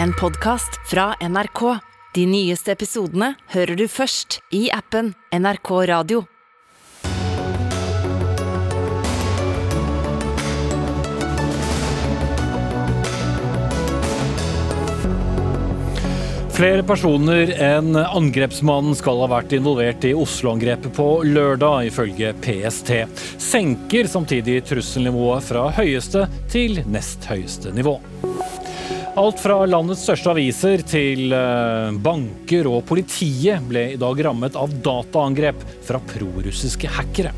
en podkast fra NRK. De nyeste episodene hører du først i appen NRK Radio. Flere personer enn angrepsmannen skal ha vært involvert i Oslo-angrepet på lørdag, ifølge PST. Senker samtidig trusselnivået fra høyeste til nest høyeste nivå. Alt fra landets største aviser til eh, banker og politiet ble i dag rammet av dataangrep fra prorussiske hackere.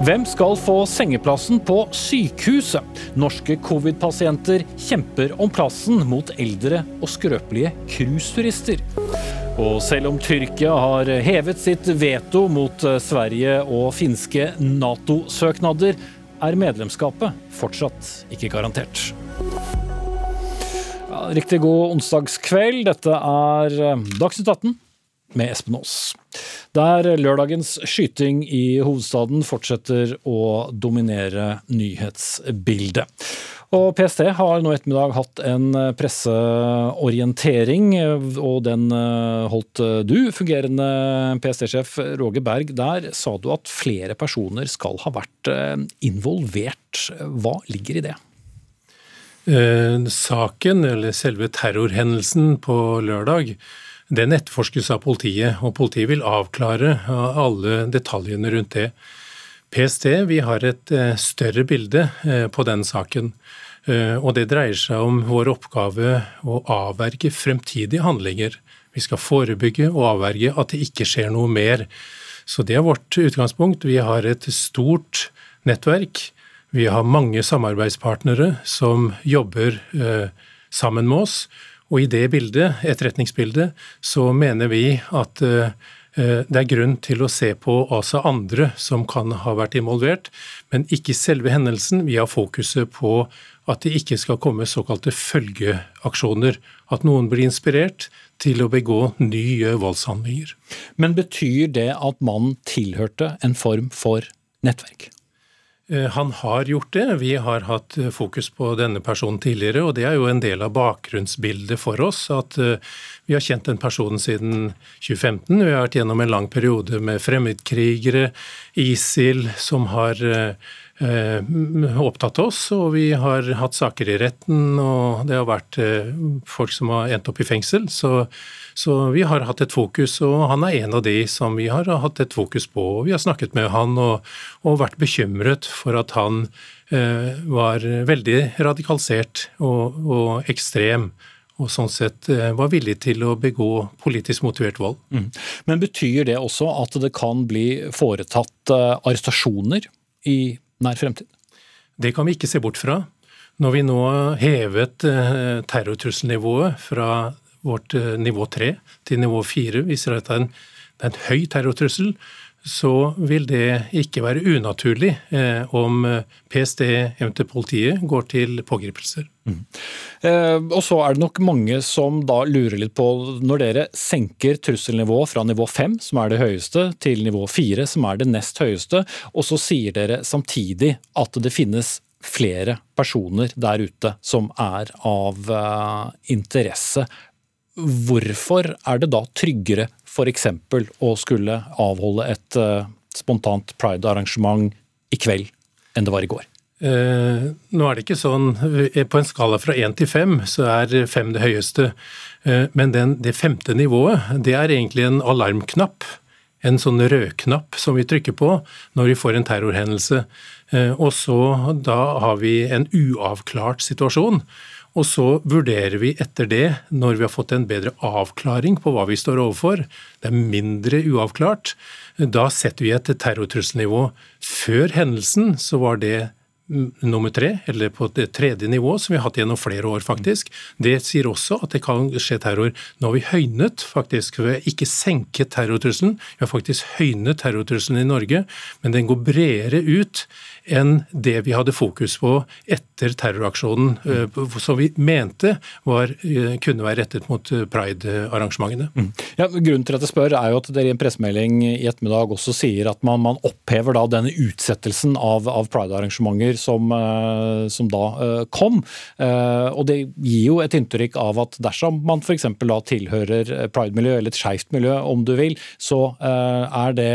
Hvem skal få sengeplassen på sykehuset? Norske covid-pasienter kjemper om plassen mot eldre og skrøpelige cruiseturister. Og selv om Tyrkia har hevet sitt veto mot eh, Sverige og finske Nato-søknader, er medlemskapet fortsatt ikke garantert. Riktig god onsdagskveld. Dette er eh, Dagsnytt 18 med Espen Aas. Der lørdagens skyting i hovedstaden fortsetter å dominere nyhetsbildet. Og PST har nå ettermiddag hatt en presseorientering, og den eh, holdt du, fungerende PST-sjef Roger Berg. Der sa du at flere personer skal ha vært eh, involvert. Hva ligger i det? Eh, saken, eller selve terrorhendelsen på lørdag, den etterforskes av politiet, og politiet vil avklare alle detaljene rundt det. PST vi har et eh, større bilde eh, på den saken. Og det dreier seg om vår oppgave å avverge fremtidige handlinger. Vi skal forebygge og avverge at det ikke skjer noe mer. Så det er vårt utgangspunkt. Vi har et stort nettverk vi har mange samarbeidspartnere som jobber eh, sammen med oss. Og i det bildet, etterretningsbildet, så mener vi at eh, eh, det er grunn til å se på også andre som kan ha vært involvert, men ikke selve hendelsen. Vi har fokuset på at det ikke skal komme såkalte følgeaksjoner. At noen blir inspirert til å begå nye voldshandlinger. Men betyr det at mannen tilhørte en form for nettverk? Eh, han har gjort det. Vi har hatt eh, fokus på denne personen tidligere, og det er jo en del av bakgrunnsbildet for oss. At eh, vi har kjent den personen siden 2015. Vi har vært gjennom en lang periode med fremmedkrigere, ISIL, som har opptatt oss, og vi har hatt saker i retten, og det har vært folk som har endt opp i fengsel. Så så vi har hatt et fokus, og han er en av de som vi har hatt et fokus på. og Vi har snakket med han og, og vært bekymret for at han eh, var veldig radikalisert og, og, ekstrem. Og sånn sett eh, var villig til å begå politisk motivert vold. Mm. Men betyr det også at det kan bli foretatt eh, arrestasjoner i nær fremtid? Det kan vi ikke se bort fra. Når vi nå hevet eh, terrortrusselnivået fra vårt eh, nivå 3 til nivå 4 viser at det er en, det er en høy terrortrussel, så vil det ikke være unaturlig eh, om PST, eventuelt politiet, går til pågripelser. Mm. Eh, og så er det nok mange som da lurer litt på, når dere senker trusselnivået fra nivå 5, som er det høyeste, til nivå 4, som er det nest høyeste, og så sier dere samtidig at det finnes flere personer der ute som er av eh, interesse. Hvorfor er det da tryggere f.eks. å skulle avholde et eh, spontant pride-arrangement i kveld enn det var i går? Uh, nå er det ikke sånn, eh, På en skala fra én til fem så er fem det høyeste. Uh, men den, det femte nivået det er egentlig en alarmknapp. En sånn rødknapp som vi trykker på når vi får en terrorhendelse. Og så da har vi en uavklart situasjon. Og så vurderer vi etter det, når vi har fått en bedre avklaring på hva vi står overfor, det er mindre uavklart, da setter vi et terrortrusselnivå. Før hendelsen så var det nummer tre, eller på det tredje nivået, som vi har hatt gjennom flere år, faktisk. Det sier også at det kan skje terror. Nå har vi høynet, faktisk. Vi har ikke senket terrortrusselen, vi har faktisk høynet terrortrusselen i Norge, men den går bredere ut enn det vi hadde fokus på etter terroraksjonen, eh, som vi mente var, eh, kunne være rettet mot eh, pride-arrangementene. Mm. Ja, grunnen til at jeg spør er jo at dere i en pressemelding i ettermiddag også sier at man, man opphever da denne utsettelsen av, av pride-arrangementer som, som da kom. Og det gir jo et inntrykk av at dersom man f.eks. da tilhører pride-miljø, eller et skeivt miljø om du vil, så er det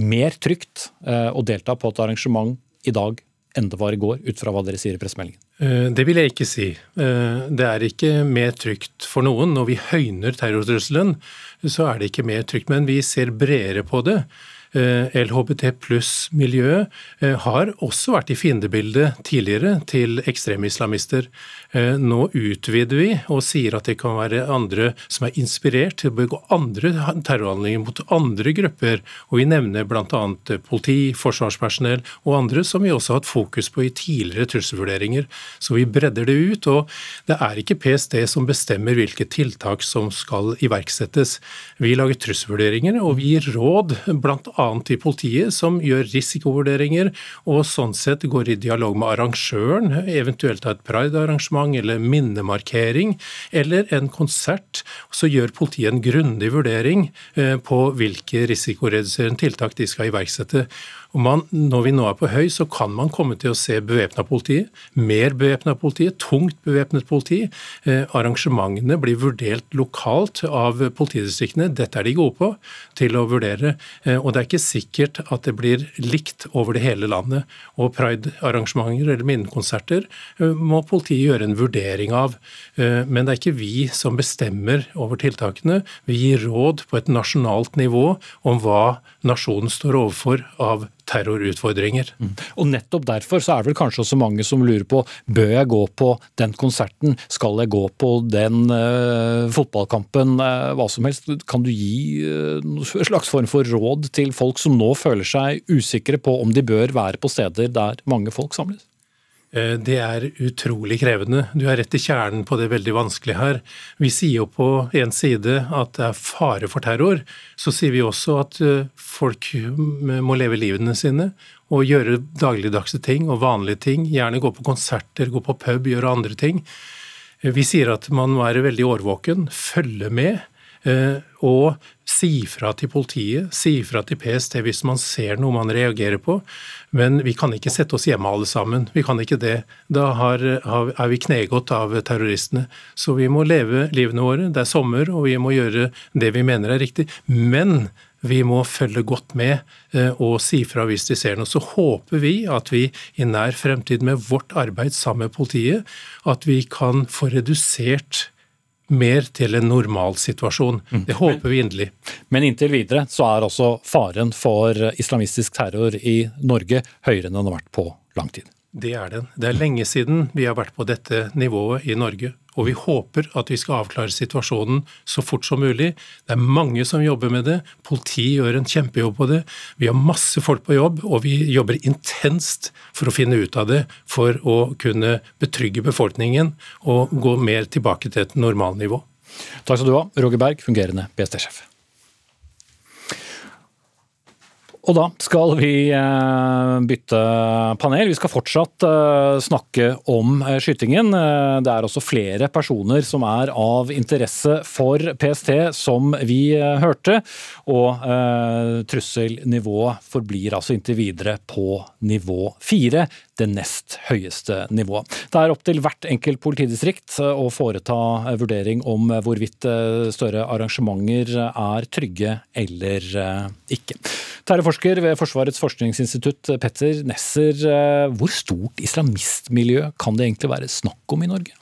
mer trygt å delta på et arrangement i dag enn det var i går, ut fra hva dere sier i pressemeldingen? Det vil jeg ikke si. Det er ikke mer trygt for noen. Når vi høyner terrortrusselen, så er det ikke mer trygt. Men vi ser bredere på det. Eh, LHBT pluss-miljøet eh, har også vært i fiendebildet tidligere til ekstremislamister. Eh, nå utvider vi og sier at det kan være andre som er inspirert til å begå andre terrorhandlinger mot andre grupper. Og vi nevner bl.a. politi, forsvarspersonell og andre som vi også har hatt fokus på i tidligere trusselvurderinger. Så vi bredder det ut. Og det er ikke PST som bestemmer hvilke tiltak som skal iverksettes. Vi lager trusselvurderinger, og vi gir råd bl.a i politiet som gjør risikovurderinger, og sånn sett går i dialog med arrangøren, eventuelt av et pride-arrangement eller minnemarkering, eller en konsert. Så gjør politiet en grundig vurdering eh, på hvilke risikoreduserende tiltak de skal iverksette. Man, når vi nå er på høy, så kan man komme til å se bevæpna politi, mer bevæpna politi, tungt bevæpnet politi. Eh, arrangementene blir vurdert lokalt av politidistriktene. Dette er de gode på til å vurdere. Eh, og det er ikke sikkert at det blir likt over det hele landet. Og pride-arrangementer eller minnekonserter eh, må politiet gjøre en vurdering av. Eh, men det er ikke vi som bestemmer over tiltakene. Vi gir råd på et nasjonalt nivå om hva nasjonen står overfor av terrorutfordringer. Mm. Og Nettopp derfor så er det vel kanskje også mange som lurer på bør jeg gå på den konserten, skal jeg gå på den uh, fotballkampen, uh, hva som helst. Kan du gi uh, slags form for råd til folk som nå føler seg usikre på om de bør være på steder der mange folk samles? Eh, det er utrolig krevende. Du er rett i kjernen på det veldig vanskelige her. Vi sier jo på en side at det er fare for terror. Så sier vi også at eh, folk må leve livene sine og gjøre dagligdagse ting og vanlige ting. Gjerne gå på konserter, gå på pub, gjøre andre ting. Eh, vi sier at man må være veldig årvåken, følge med. Og si fra til politiet, si fra til PST hvis man ser noe man reagerer på. Men vi kan ikke sette oss hjemme alle sammen. Vi kan ikke det. Da har, er vi knegått av terroristene. Så vi må leve livene våre. Det er sommer, og vi må gjøre det vi mener er riktig. Men vi må følge godt med eh, og si fra hvis de ser noe. Så håper vi at vi i nær fremtid med vårt arbeid sammen med politiet, at vi kan få redusert mer til en normalsituasjon. Mm. Det håper vi inderlig. Men inntil videre så er altså faren for islamistisk terror i Norge høyere enn den har vært på lang tid. Det er den. Det er lenge siden vi har vært på dette nivået i Norge. Og vi håper at vi skal avklare situasjonen så fort som mulig. Det er mange som jobber med det. Politiet gjør en kjempejobb på det. Vi har masse folk på jobb, og vi jobber intenst for å finne ut av det. For å kunne betrygge befolkningen og gå mer tilbake til et normalnivå. Takk skal du ha, Roger Berg, fungerende PST-sjef. Og da skal vi eh, bytte panel. Vi skal fortsatt eh, snakke om eh, skytingen. Det er også flere personer som er av interesse for PST, som vi hørte. Og trusselnivået forblir altså inntil videre på nivå fire det nest høyeste nivået. Det er opp til hvert enkelt politidistrikt å foreta vurdering om hvorvidt større arrangementer er trygge eller ikke. Terrorforsker ved Forsvarets forskningsinstitutt, Petter Nesser. Hvor stort islamistmiljø kan det egentlig være snakk om i Norge?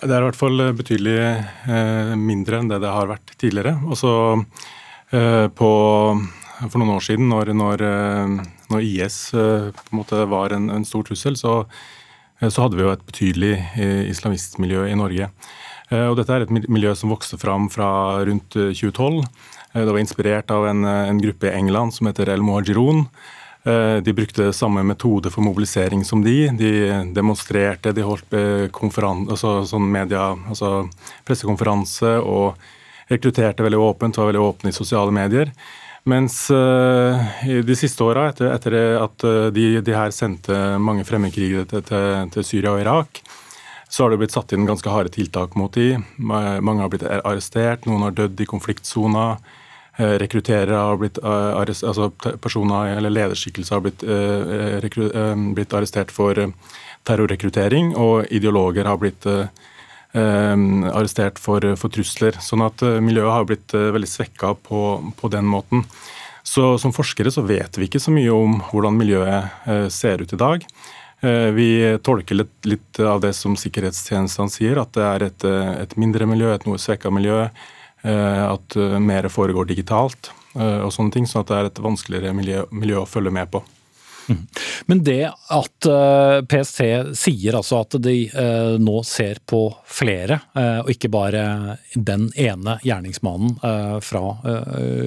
Det er i hvert fall betydelig eh, mindre enn det det har vært tidligere. Også eh, på, for noen år siden, når, når eh, når IS eh, på en måte var en, en stor trussel, så, eh, så, hadde vi jo et betydelig eh, islamistmiljø i Norge. Og dette er et miljø som vokste fram fra rundt 2012. Det var inspirert av en, en gruppe i England som heter El Muhajiroun. De brukte samme metode for mobilisering som de. De demonstrerte, de holdt altså, sånn media, altså pressekonferanse og rekrutterte veldig åpent, var veldig åpne i sosiale medier. Mens de siste åra, etter, etter, at de, de, her sendte mange fremmedkrigere til, til, til, Syria og Irak, så har det blitt satt inn ganske harde tiltak mot de. Mange har blitt arrestert, noen har dødd i konfliktsona. Rekrutterere har blitt altså personer eller lederskikkelser har blitt, blitt arrestert for terrorrekruttering, og ideologer har blitt arrestert for, for, trusler. Sånn at miljøet har blitt veldig svekka på, på den måten. Så Som forskere så vet vi ikke så mye om hvordan miljøet ser ut i dag. Eh, vi tolker litt, litt, av det som sikkerhetstjenestene sier, at det er et, eh, et mindre miljø, et noe svekka miljø. Eh, at mer foregår digitalt og sånne ting. Sånn at det er et vanskeligere miljø, miljø å følge med på. Mm. Men det at PST sier altså at de nå ser på flere, og ikke bare den ene gjerningsmannen fra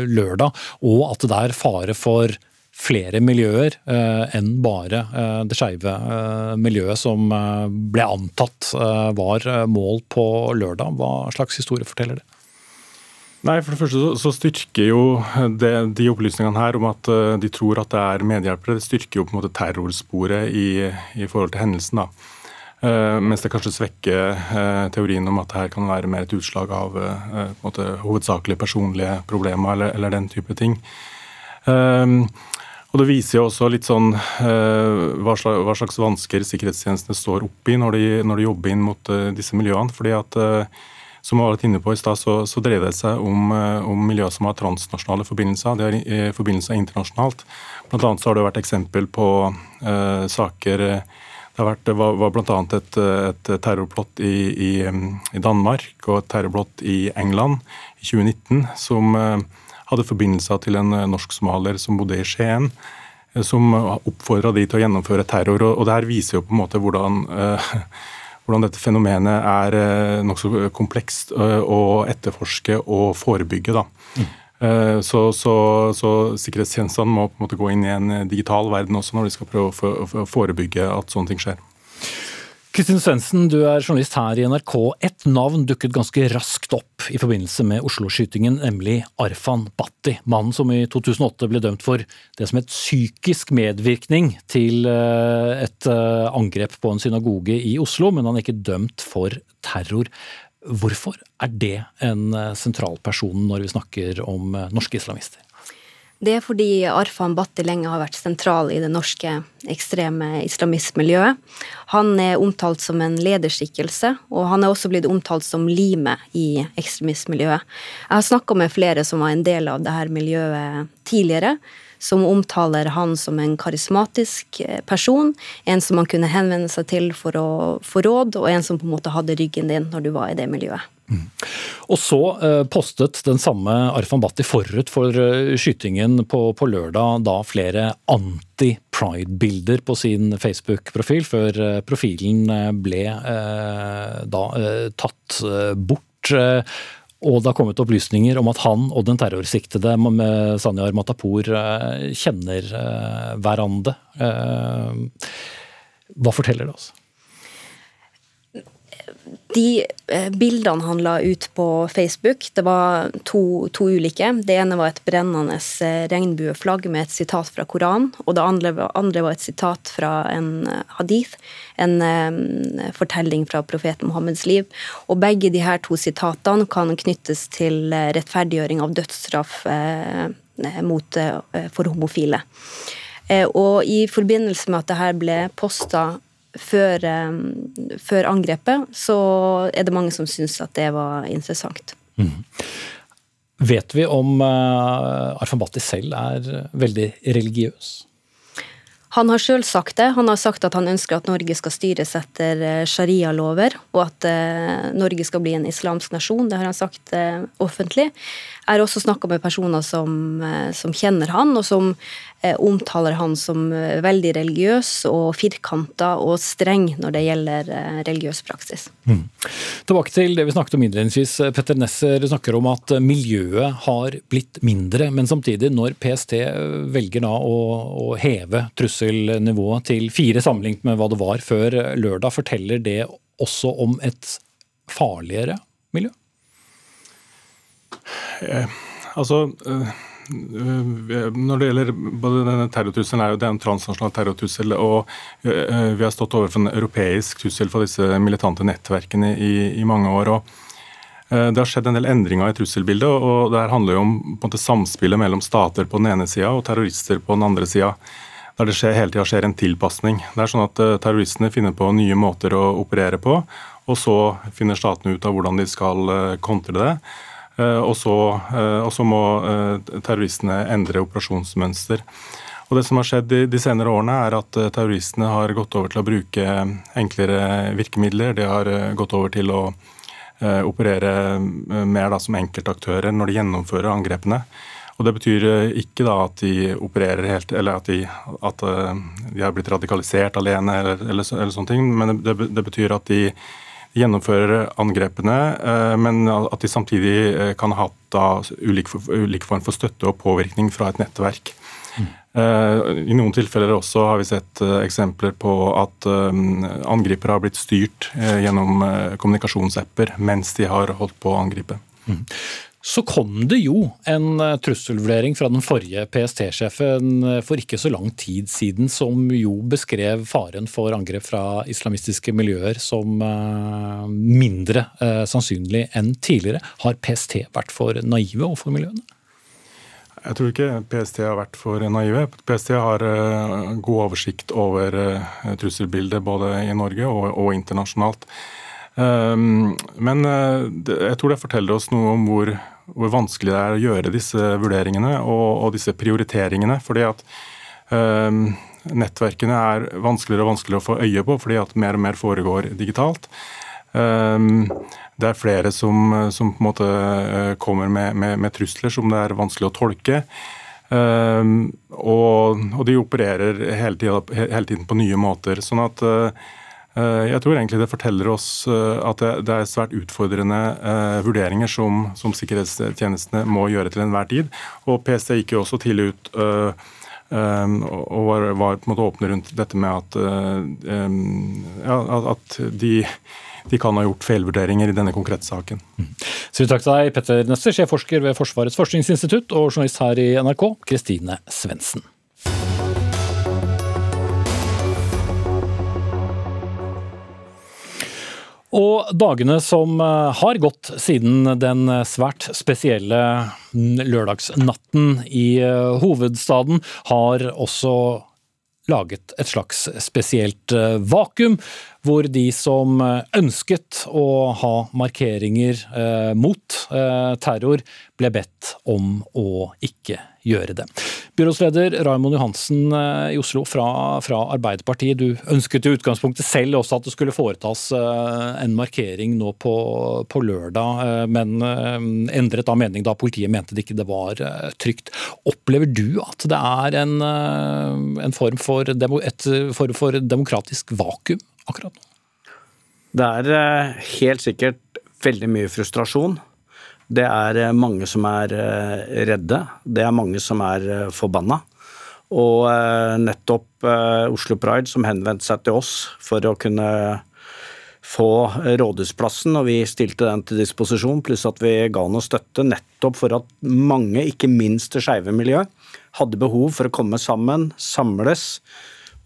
lørdag, og at det er fare for flere miljøer eh, enn bare eh, det skeive eh, miljøet som eh, ble antatt eh, var eh, mål på lørdag. Hva slags historie forteller det? Nei, For det første så, styrker jo det, de opplysningene her om at de tror at det er medhjelpere, det styrker jo på en måte terrorsporet i, i forhold til hendelsen. da. Uh, mens det kanskje svekker uh, teorien om at det her kan være mer et utslag av uh, måte, hovedsakelig personlige problemer eller, eller, den type ting. Og Det viser jo også litt sånn hva, slags, hva, slags, vansker sikkerhetstjenestene står oppi når de, når de jobber inn mot disse miljøene. fordi at som vi har vært inne på i sted, så, så, dreier det seg om, om miljøer som har transnasjonale forbindelser. De har forbindelser internasjonalt. Blant annet så har det vært eksempel på saker det har vært, det var, var bl.a. Et, et terrorplott i, i, i, Danmark og et terrorplott i England i 2019 som hadde forbindelser til en eh, norsk-somalier som bodde i Skien, eh, som oppfordra de til å gjennomføre terror. og Det her viser jo på en måte hvordan, eh, hvordan dette fenomenet er nokså komplekst å etterforske og forebygge. da. Mm. Så, så, så, sikkerhetstjenestene må på en måte gå inn i en digital verden også når de skal prøve å forebygge at sånne ting skjer. Kristin Svendsen, du er journalist her i NRK. Et navn dukket ganske raskt opp i forbindelse med Oslo-skytingen, nemlig Arfan Bhatti. Mannen som i 2008 ble dømt for det som het psykisk medvirkning til eh, et eh, angrep på en synagoge i Oslo, men han er ikke dømt for terror. Hvorfor er det en eh, sentral person når vi snakker om norske islamister? Det er fordi Arfan Bhatti lenge har vært sentral i det norske ekstreme islamistmiljøet. Han er omtalt som en lederskikkelse, og han er også blitt omtalt som limet i ekstremistmiljøet. Jeg har snakka med flere som var en del av dette miljøet tidligere, som omtaler han som en karismatisk eh, person, en som man kunne henvende seg til for å få råd, og en som på en måte hadde ryggen din når du var i det miljøet. Mm. Og så eh, postet den samme Arfan Bhatti forut for eh, skytingen på, på lørdag da flere anti-pride-bilder på sin Facebook-profil, før eh, profilen ble eh, da eh, tatt bort. Og det har kommet opplysninger om at han og den terrorsiktede Sanyar Matapour kjenner hverandre. Hva forteller det oss? De eh, bildene han la ut på Facebook, det var to, to, ulike. Det ene var et brennende eh, regnbueflagg med et sitat fra Koranen. Og det andre, var et sitat fra en eh, hadith, en fortelling fra profeten Mohammeds liv. Og begge de her to sitatene kan knyttes til rettferdiggjøring av dødsstraff mot, for homofile. Og i forbindelse med at det her ble posta før, eh, før, angrepet, så er det mange som syns at det var interessant. Mm. Vet vi om Arfan Bhatti selv er veldig religiøs? Han har sjøl sagt det. Han har sagt at han ønsker at Norge skal styres etter sharialover, sharia-lover, og at Norge skal bli en islamsk nasjon. Det har han sagt offentlig. Jeg har også snakka med personer som, uh, som, kjenner han, og som omtaler han som veldig religiøs og firkanta og streng når det gjelder religiøs praksis. Mm. Tilbake til det vi snakket om innledningsvis. Petter Nesser snakker om at miljøet har blitt mindre, men samtidig, når PST velger da å, å heve trusselnivået til fire sammenlignet med hva det var før lørdag. Forteller det også om et farligere miljø? Eh, altså eh, når det gjelder både denne terrortrusselen, er jo det en transnasjonal terrortrussel. Og eh, vi har stått overfor en europeisk trussel for disse militante nettverkene i, i mange år. og Det har skjedd en del endringer i trusselbildet, og det her handler jo om på en måte, samspillet mellom stater på den ene sida og terrorister på den andre sida. Der det skjer, hele tida skjer en tilpasning. Det er sånn at Terroristene finner på nye måter å operere på, og så finner statene ut av hvordan de skal kontre det. Og så, og så må terroristene endre operasjonsmønster. Og Det som har skjedd de, senere årene, er at terroristene har gått over til å bruke enklere virkemidler. De har gått over til å operere mer da, som enkeltaktører når de gjennomfører angrepene. Og Det betyr ikke da at de opererer helt, eller at de, at de har blitt radikalisert alene, eller, eller, eller sånne ting, men det, det, betyr at de gjennomfører angrepene, men at de samtidig kan ha hatt ulik, ulik form for støtte og påvirkning fra et nettverk. Mm. I noen tilfeller også har vi sett eh, eksempler på at eh, angripere har blitt styrt gjennom kommunikasjonsapper mens de har holdt på å angripe. Mm. Så kom det jo en trusselvurdering fra den forrige PST-sjefen for ikke så lang tid siden, som jo beskrev faren for angrep fra islamistiske miljøer som mindre sannsynlig enn tidligere. Har PST vært for naive overfor miljøene? Jeg tror ikke PST har vært for naive. PST har god oversikt over trusselbildet både i Norge og internasjonalt. Um, men uh, jeg tror det forteller oss noe om hvor, hvor, vanskelig det er å gjøre disse vurderingene og, og disse prioriteringene. fordi at um, nettverkene er vanskeligere og vanskeligere å få øye på fordi at mer og mer foregår digitalt. Um, det er flere som, som på en måte eh, kommer med, med, med, trusler som det er vanskelig å tolke. Og, og, de opererer hele tiden, hele tiden, på nye måter. sånn at uh, jeg tror egentlig det forteller oss uh, at det, er svært utfordrende uh, vurderinger som, som, sikkerhetstjenestene må gjøre til enhver tid. Og PST gikk jo også tidlig ut og var, var, på en måte åpne rundt dette med at, ja, at de de kan ha gjort feilvurderinger i denne konkrete saken. Mm. Så vi takk til deg, Petter Nøsser, sjefforsker ved Forsvarets forskningsinstitutt, og journalist her i NRK, Kristine Svendsen. Og dagene som eh, har gått siden den svært spesielle lørdagsnatten i eh, hovedstaden, har også laget et slags spesielt eh, vakuum, hvor de som ønsket å ha markeringer mot terror, ble bedt om å ikke gjøre det. Byrådsleder Raymond Johansen eh, i Oslo fra, fra, Arbeiderpartiet, du ønsket i utgangspunktet selv også at det skulle foretas eh, en markering nå på, på lørdag, men endret av mening da politiet mente det ikke det var trygt. Opplever du at det er en, en form for, et form for demokratisk vakuum akkurat nå? Det er eh, helt sikkert veldig mye frustrasjon. Det er eh, mange som er eh, redde. Det er mange som er forbanna. Og nettopp Oslo Pride som henvendte seg til oss for å kunne få rådhusplassen, og vi stilte den til disposisjon, pluss at vi ga noe støtte nettopp for at mange, ikke minst det skeive miljøet, hadde behov for å komme sammen, samles,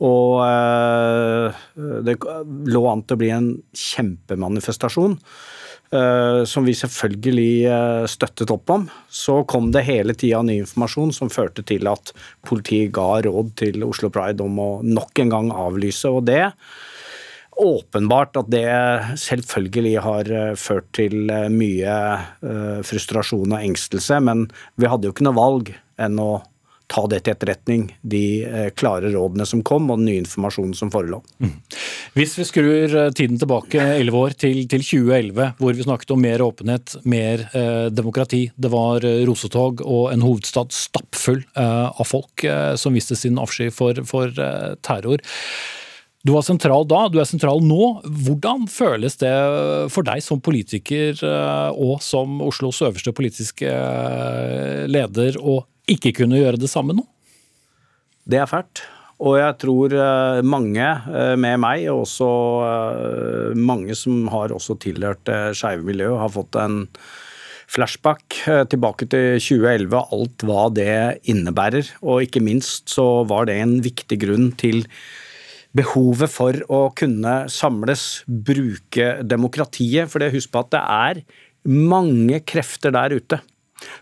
og eh, det lå an til å bli en kjempemanifestasjon. Uh, som vi selvfølgelig uh, støttet opp om. Så kom det hele tida ny informasjon som førte til at politiet ga råd til Oslo Pride om å nok en gang avlyse. Og det åpenbart at det selvfølgelig har uh, ført til mye frustrasjon og engstelse, men vi hadde jo ikke noe valg enn å ta det til etterretning, de eh, klare rådene som kom og den nye informasjonen som forelå. Mm. Hvis vi skrur eh, tiden tilbake elleve år til, til, 2011, hvor vi snakket om mer åpenhet, mer eh, demokrati. Det var eh, rosetog og en hovedstad stappfull eh, av folk eh, som viste sin avsky for, for terror. Du var sentral da, du er sentral nå. Hvordan føles det for deg som politiker og som Oslos øverste politiske leder å ikke kunne gjøre det samme nå? Det er fælt. Og jeg tror eh, mange eh, med meg, og også eh, mange som har også tilhørt det skeive miljøet, har fått en flashback tilbake til 2011, alt hva det innebærer. Og ikke minst så var det en viktig grunn til behovet for å kunne samles, bruke demokratiet. For husk på at det er mange krefter der ute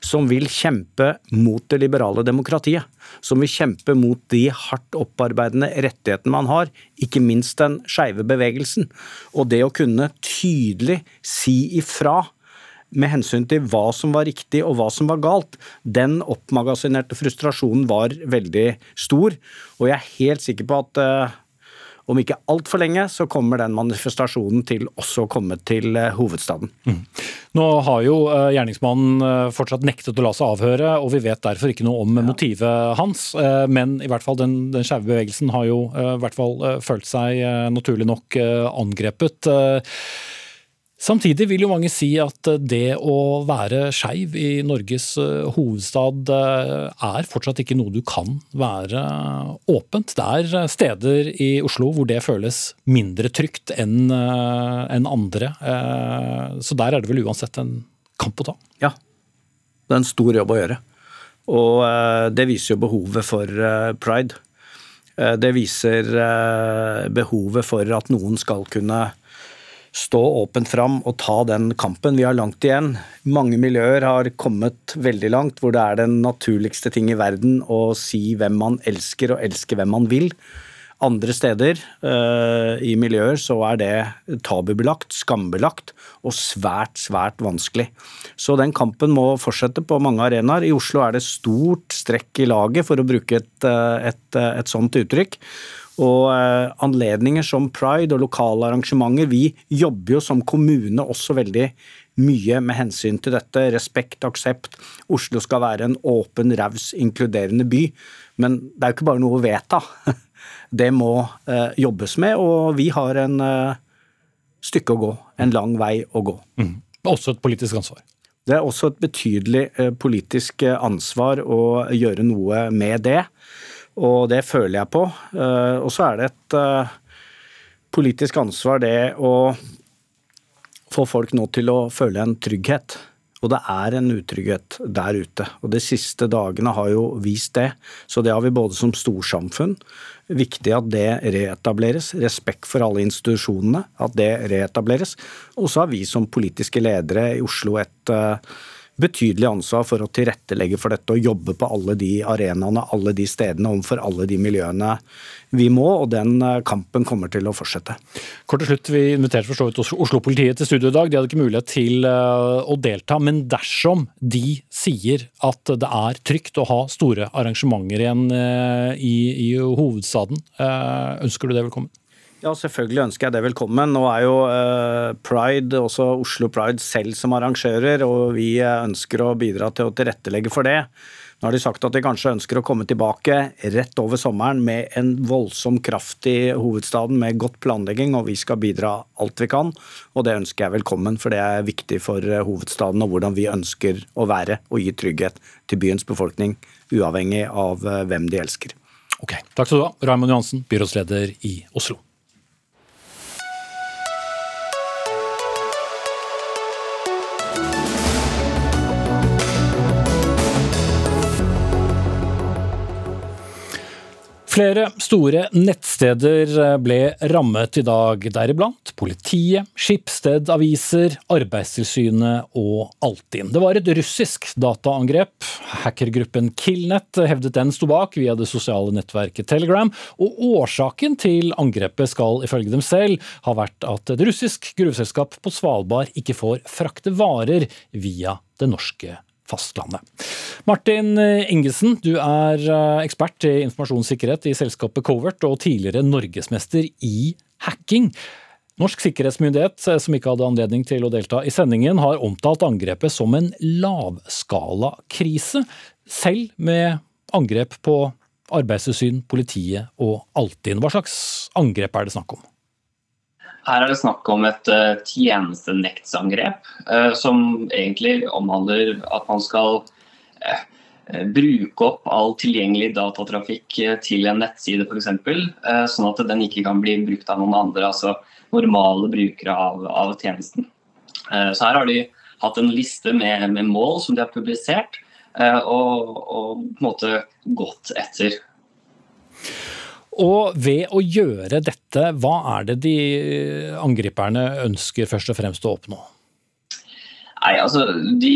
som vil kjempe mot det liberale demokratiet. Som vil kjempe mot de hardt opparbeidende rettighetene man har, ikke minst den skeive bevegelsen. Og det å kunne tydelig si ifra med hensyn til hva som var riktig og hva som var galt, den oppmagasinerte frustrasjonen var veldig stor. Og jeg er helt sikker på at uh, om ikke altfor lenge så kommer den manifestasjonen til også å komme til uh, hovedstaden. Mm. Nå har jo uh, gjerningsmannen fortsatt nektet å la seg avhøre, og vi vet derfor ikke noe om ja. motivet hans. Men i hvert fall den, den skeive bevegelsen har jo i hvert fall følt seg naturlig nok angrepet. Samtidig vil jo mange si at eh, det å være skeiv i Norges eh, hovedstad eh, er fortsatt ikke noe du kan være åpent. Det er steder i Oslo hvor det føles mindre trygt enn andre. Så der er det vel uansett en kamp å ta? Ja, det er en stor jobb å gjøre. Og det viser jo behovet for pride. Det viser behovet for at noen skal kunne stå åpent fram og ta den kampen. Vi har langt igjen. Mange miljøer har kommet veldig langt, hvor det er den naturligste ting i verden å si hvem man elsker og elske hvem man vil. Andre steder uh, i miljøer så er det tabubelagt, skambelagt og svært, svært vanskelig. Så den kampen må fortsette på mange arenaer. I Oslo er det stort strekk i laget, for å bruke et, eh, et, eh, et sånt uttrykk. Og eh, anledninger som pride og lokale arrangementer. Vi jobber jo som kommune også veldig mye med hensyn til dette. Respekt, aksept. Oslo skal være en åpen, raus, inkluderende by. Men det er jo ikke bare noe å vedta. Det må eh, jobbes med, og vi har en eh, stykke å gå. En lang vei å gå. Mm. Også et politisk ansvar? Det er også et betydelig politisk ansvar å gjøre noe med det. Og det føler jeg på. Eh, og så er det et eh, politisk ansvar det å få folk nå til å føle en trygghet. Og det er en utrygghet der ute. Og de siste dagene har jo vist det. Så det har vi både som storsamfunn Viktig at det reetableres. Respekt for alle institusjonene. At det reetableres. Og så har vi som politiske ledere i Oslo et uh, betydelig ansvar for å tilrettelegge for dette og jobbe på alle de arenaene, alle de stedene, overfor alle de miljøene vi må, og den eh, kampen kommer til å fortsette. Kort til slutt, Vi inviterte for så vidt Oslo-politiet til studio i dag. De hadde ikke mulighet til eh, å delta. Men dersom de sier at det er trygt å ha store arrangementer igjen eh, i, i hovedstaden, ønsker du det velkommen? Ja, selvfølgelig ønsker jeg det velkommen. Nå er jo eh, Pride, også Oslo Pride selv som arrangører, og vi eh, ønsker å bidra til å tilrettelegge for det. Nå har de sagt at de kanskje ønsker å komme tilbake rett over sommeren med en voldsom kraft i hovedstaden med godt planlegging, og vi skal bidra alt vi kan. Og det ønsker jeg velkommen, for det er viktig for eh, hovedstaden og hvordan vi ønsker å være og gi trygghet til byens befolkning, uavhengig av hvem de elsker. Ok, Takk skal du ha, Raymond Johansen, byrådsleder i Oslo. Flere store nettsteder eh, ble rammet i dag, deriblant politiet, Skipsted Aviser, Arbeidstilsynet og Altinn. Det var et russisk dataangrep. Hackergruppen Killnet hevdet den sto bak via det sosiale nettverket Telegram, og årsaken til angrepet skal ifølge dem selv ha vært at et russisk gruveselskap på Svalbard ikke får frakte varer via det norske fastlandet. Martin Ingesen, du er eh, ekspert i informasjonssikkerhet i selskapet Covert og tidligere norgesmester i hacking. Norsk sikkerhetsmyndighet, eh, som ikke hadde anledning til å delta i sendingen, har omtalt angrepet som en lavskalakrise, selv med angrep på Arbeidstilsyn, politiet og Altinn. Hva slags angrep er det snakk om? Her er det snakk om et uh, tjenestenektsangrep uh, som egentlig omhandler at man skal uh, bruke opp all tilgjengelig datatrafikk til en nettside f.eks., uh, sånn at den ikke kan bli brukt av noen andre, altså normale brukere av, av tjenesten. så her har de hatt en liste med, med mål som de har publisert, og, og på en måte gått etter. Og ved å gjøre dette, hva er det de angriperne ønsker først og fremst å oppnå? Nei, altså, De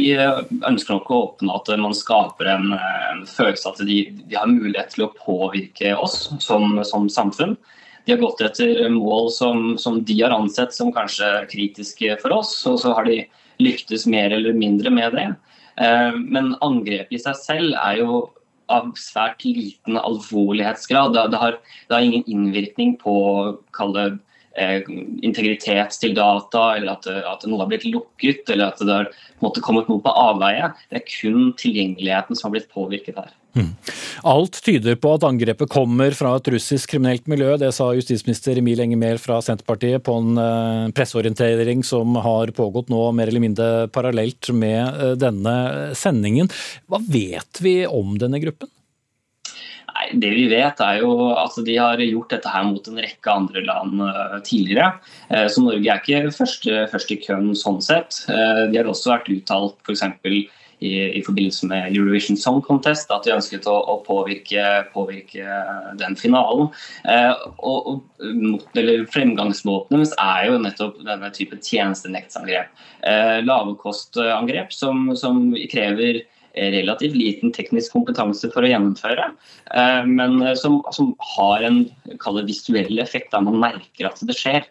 ønsker nok å åpne at man skaper en, en følelse at de, de, har mulighet til å påvirke oss som, som samfunn. De har gått etter mål som, som, de har ansett som kanskje kritiske for oss, og så har de lyktes mer eller mindre med det. Eh, men angrepet i seg selv er jo av svært liten alvorlighetsgrad. Det har, det har ingen innvirkning på kalle eh, integritet til data, eller at, at, noe har blitt lukket, eller at det har måte, kommet noe på avveie. Det er kun tilgjengeligheten som har blitt påvirket her. Alt tyder på at angrepet kommer fra et russisk kriminelt miljø. Det sa justisminister Emil Enger Mehl fra Senterpartiet på en uh, presseorientering som har pågått nå mer eller mindre parallelt med uh, denne sendingen. Hva vet vi om denne gruppen? Nei, det vi vet er jo at De har gjort dette her mot en rekke andre land uh, tidligere. så Norge er ikke først, først i køen sånn sett. de har også vært uttalt f.eks i, i, forbindelse med Eurovision Song Contest at de ønsket å, å påvirke, påvirke, den finalen. Eh, og, og, Fremgangsmåten deres er jo nettopp denne type tjenestenektsangrep. Eh, Lavkostangrep som, som krever relativt liten teknisk kompetanse for å gjennomføre, eh, men som, som har en visuell effekt der man merker at det skjer.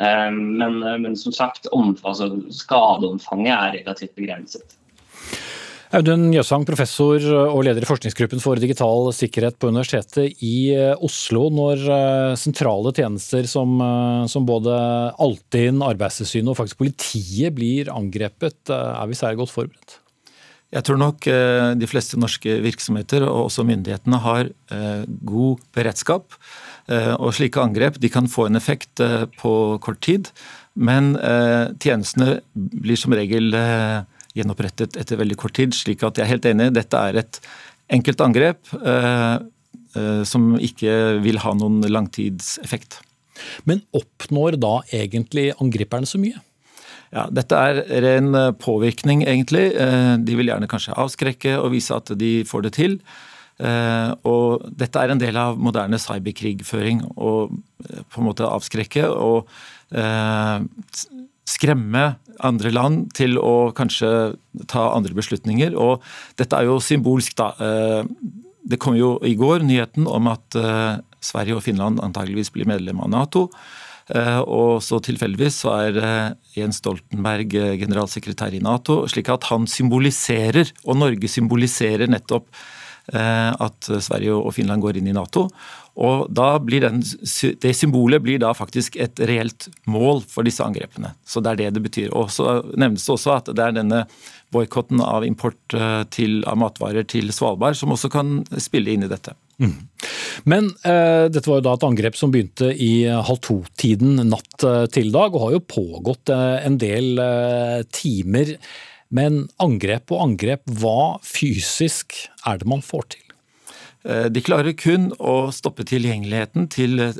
Eh, men, men som sagt, om, altså, skadeomfanget er relativt begrenset. Audun Jøsang, professor og leder i forskningsgruppen for digital sikkerhet på Universitetet i eh, Oslo. Når eh, sentrale tjenester som, eh, som både Altinn, Arbeidstilsynet og faktisk politiet blir angrepet, er vi særlig godt forberedt? Jeg tror nok de fleste norske virksomheter og også myndighetene har god beredskap. Og slike angrep de kan få en effekt på kort tid, men tjenestene blir som regel gjenopprettet etter veldig kort tid. slik at jeg er helt enig, dette er et enkelt angrep eh, eh, som ikke vil ha noen langtidseffekt. Men oppnår da egentlig angriperne så mye? Ja, Dette er ren eh, påvirkning, egentlig. Eh, de vil gjerne kanskje avskrekke og vise at de får det til. Eh, og dette er en del av moderne cyberkrigføring. Å på en måte avskrekke og skremme andre land til å kanskje ta andre beslutninger. Og dette er jo symbolsk, da. Eh, det kom jo i går nyheten om at eh, Sverige og Finland antageligvis blir medlem av Nato. Eh, og så tilfeldigvis så er Jens Stoltenberg generalsekretær i Nato, slik at han symboliserer, og Norge symboliserer nettopp at Sverige og Finland går inn i Nato. Og da blir den, Det symbolet blir da faktisk et reelt mål for disse angrepene. Så det er det det betyr. Og så nevnes det også at det er denne boikotten av import eh, til, av matvarer til Svalbard som også kan spille inn i dette. Mm. Men eh, dette var jo da et angrep som begynte i halv to-tiden natt eh, til dag, og har jo pågått eh, en del eh, timer. Men angrep og angrep, hva fysisk er det man får til? Eh, de klarer kun å stoppe tilgjengeligheten til eh,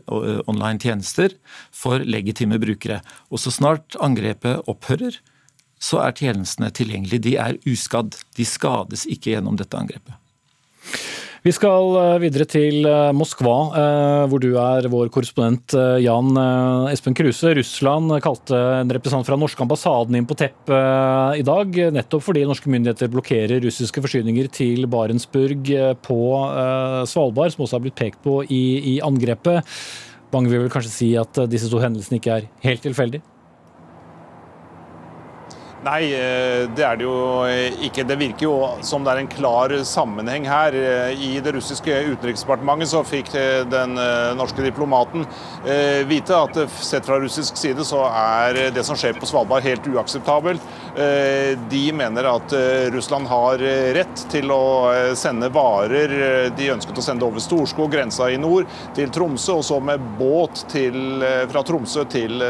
online tjenester for legitime brukere. Og så snart angrepet opphører, så er tjenestene tilgjengelige. De er uskadd. De skades ikke gjennom dette angrepet. Vi skal eh, videre til eh, Moskva, eh, hvor du er vår korrespondent Jan Espen Kruse. Russland kalte en representant fra norske ambassaden inn på teppet i dag, nettopp fordi norske myndigheter blokkerer russiske forsyninger til Barentsburg på Svalbard, som også har blitt pekt på i, i angrepet. Mange vil vel kanskje si at disse to hendelsene ikke er helt tilfeldige? Nei, eh, det er det jo ikke. Det virker jo som det er en klar sammenheng her. Eh, I det russiske utenriksdepartementet så fikk eh, den norske diplomaten vite at sett fra russisk side så er det som skjer på Svalbard helt uakseptabelt. De mener at Russland har rett til å sende varer de ønsket å sende over Storskog, grensa i nord, til Tromsø, og så med båt til, fra Tromsø til,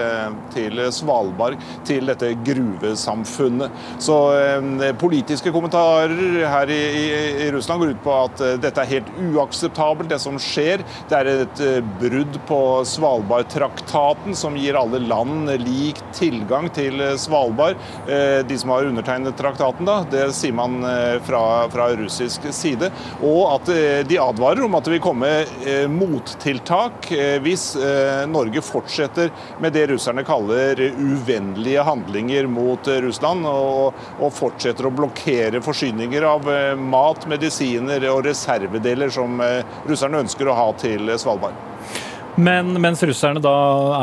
til Svalbard, til dette gruvesamfunnet samfunnet. Så eh, politiske kommentarer her i, i, i, Russland går ut på at eh, dette er helt uakseptabelt, det som skjer. Det er et eh, brudd på Svalbardtraktaten, som gir alle land lik tilgang til Svalbard. De som har undertegnet traktaten. da, Det sier man fra, fra russisk side. Og at de advarer om at det vil komme mottiltak hvis Norge fortsetter med det russerne kaller uvennlige handlinger mot Russland, og, og fortsetter å blokkere forsyninger av mat, medisiner og reservedeler som russerne ønsker å ha til Svalbard. Men mens russerne da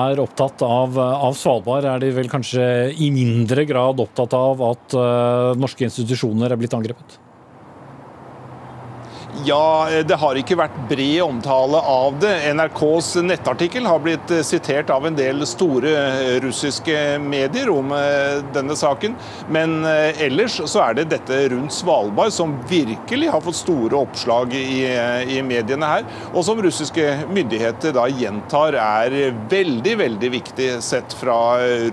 er opptatt av, av, Svalbard, er de vel kanskje i mindre grad opptatt av at uh, norske institusjoner er blitt angrepet? Ja, det har ikke vært bred omtale av det. NRKs nettartikkel har blitt eh, sitert av en del store eh, russiske medier om eh, denne saken. Men ellers så er det dette rundt Svalbard som virkelig har fått store oppslag i, i mediene her, og som russiske myndigheter da gjentar er veldig, veldig viktig sett fra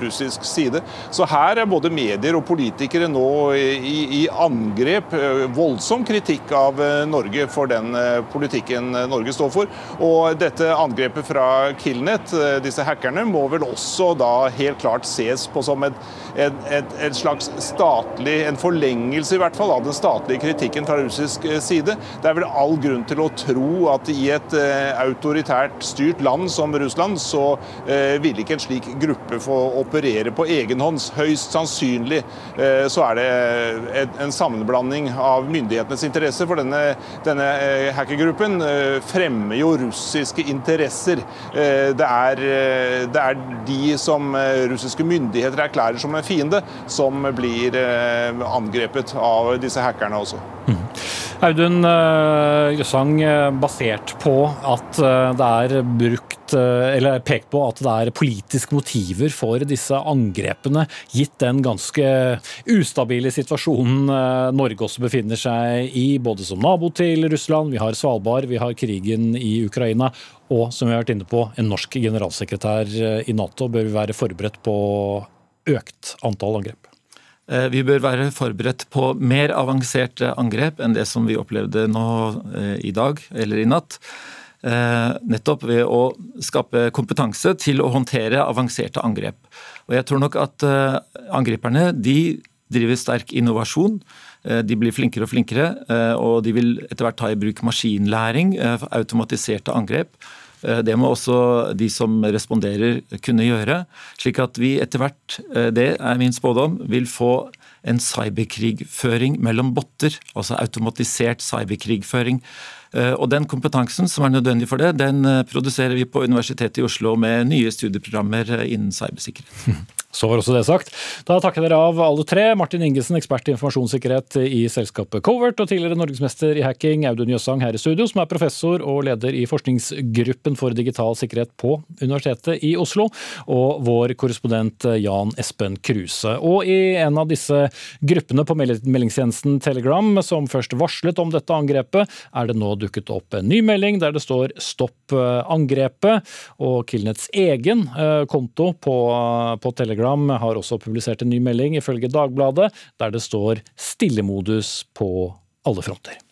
russisk side. Så her er både medier og politikere nå i, i angrep, voldsom kritikk av Norge Norge for den eh, politikken eh, Norge står for. Og dette angrepet fra Killnet, eh, disse hackerne, må vel også da helt klart ses på som et, et, et, et slags statlig, en forlengelse i hvert fall, av den statlige kritikken fra russisk side. Det er vel all grunn til å tro at i et autoritært styrt land som Russland, så vil ikke en slik gruppe få operere på egen hånd. Høyst sannsynlig så er det en sammenblanding av myndighetenes interesse for denne denne eh, hackergruppen eh, fremmer jo russiske interesser. Eh, det er, det er de som russiske myndigheter erklærer som en fiende, som blir angrepet av disse hackerne også. Mm. Audun Grøssang, basert på at det er brukt eller pekt på at det er politiske motiver for disse angrepene, gitt den ganske ustabile situasjonen Norge også befinner seg i, både som nabo til Russland, vi har Svalbard, vi har krigen i Ukraina, og som vi har vært inne på, en norsk generalsekretær i Nato. Bør vi være forberedt på økt antall angrep? Eh, vi bør være forberedt på mer avanserte angrep enn det som vi opplevde nå eh, i dag eller i natt. Eh, nettopp ved å skape kompetanse til å håndtere avanserte angrep. Og jeg tror nok at angriperne de driver sterk innovasjon. De blir flinkere og flinkere, og de vil etter hvert ta i bruk maskinlæring, automatiserte angrep. Eh, det må også de som responderer kunne gjøre. Slik at vi etter hvert, eh, det er min spådom, vil få en cyberkrigføring mellom botter. Altså automatisert cyberkrigføring. Eh, og den kompetansen som er nødvendig for det, den produserer vi på Universitetet i Oslo med nye studieprogrammer innen cybersikkerhet. Så var også det sagt. Da takker dere av alle tre. Martin Ingesen, ekspert i informasjonssikkerhet i selskapet Covert, og tidligere norgesmester i hacking Audun Jøssang her i studio, som er professor og leder i forskningsgruppen for digital sikkerhet på Universitetet i Oslo, og vår korrespondent Jan Espen Kruse. Og i en av disse gruppene på meldingstjenesten Telegram som først varslet om dette angrepet, er det nå dukket opp en ny melding der det står 'stopp angrepet', og Killnets egen eh, konto på, på Telegram har også publisert en ny melding, ifølge Dagbladet, der det står stillemodus på alle fronter.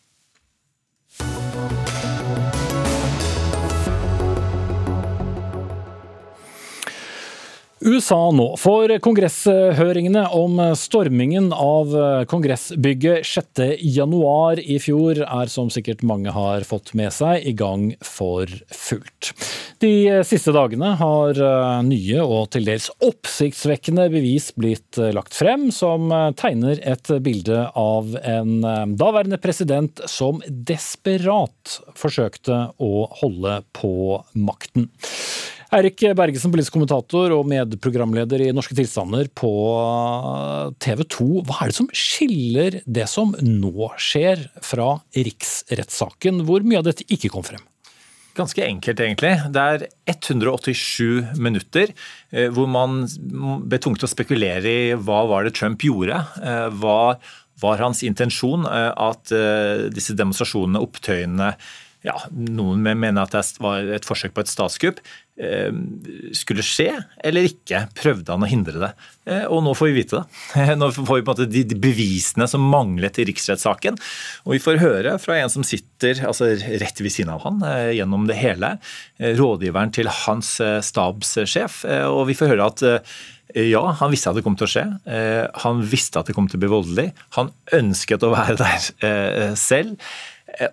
USA nå. For kongresshøringene om stormingen av kongressbygget 6.1 i fjor er, som sikkert mange har fått med seg, i gang for fullt. De siste dagene har nye og til dels oppsiktsvekkende bevis blitt lagt frem, som tegner et bilde av en daværende president som desperat forsøkte å holde på makten. Eirik Bergesen, politisk kommentator og medprogramleder i Norske tilstander på TV 2. Hva er det som skiller det som nå skjer fra riksrettssaken, hvor mye av dette ikke kom frem? Ganske enkelt, egentlig. Det er 187 minutter eh, hvor man ble tvunget til å spekulere i hva var det Trump gjorde. Eh, hva var hans intensjon eh, at disse demonstrasjonene, opptøyene, ja, Noen mener at det var et forsøk på et statskupp. Eh, skulle skje eller ikke. Prøvde han å hindre det? Eh, og nå får vi vite det. Nå får vi på en måte de bevisene som manglet i riksrettssaken. Og vi får høre fra en som sitter altså rett ved siden av han eh, gjennom det hele. Rådgiveren til hans stabssjef. Og vi får høre at Ja, han visste at det kom til å skje. Han visste at det kom til å bli voldelig. Han ønsket å være der selv.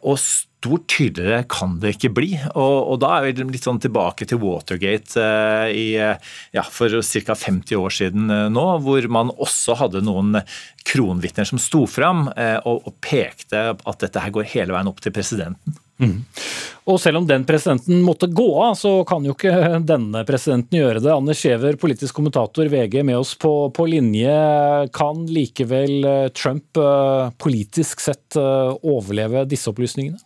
Og stort tydeligere kan det ikke bli. Og, og da er vi litt sånn tilbake til Watergate eh, i, ja, for ca. 50 år siden eh, nå, hvor man også hadde noen kronvitner som sto fram eh, og, og, pekte at dette her går hele veien opp til presidenten. Mm. Og selv om den presidenten måtte gå av, så kan jo ikke denne presidenten gjøre det. Anders Giæver, politisk kommentator, VG med oss på, på, linje. Kan likevel Trump politisk sett overleve disse opplysningene?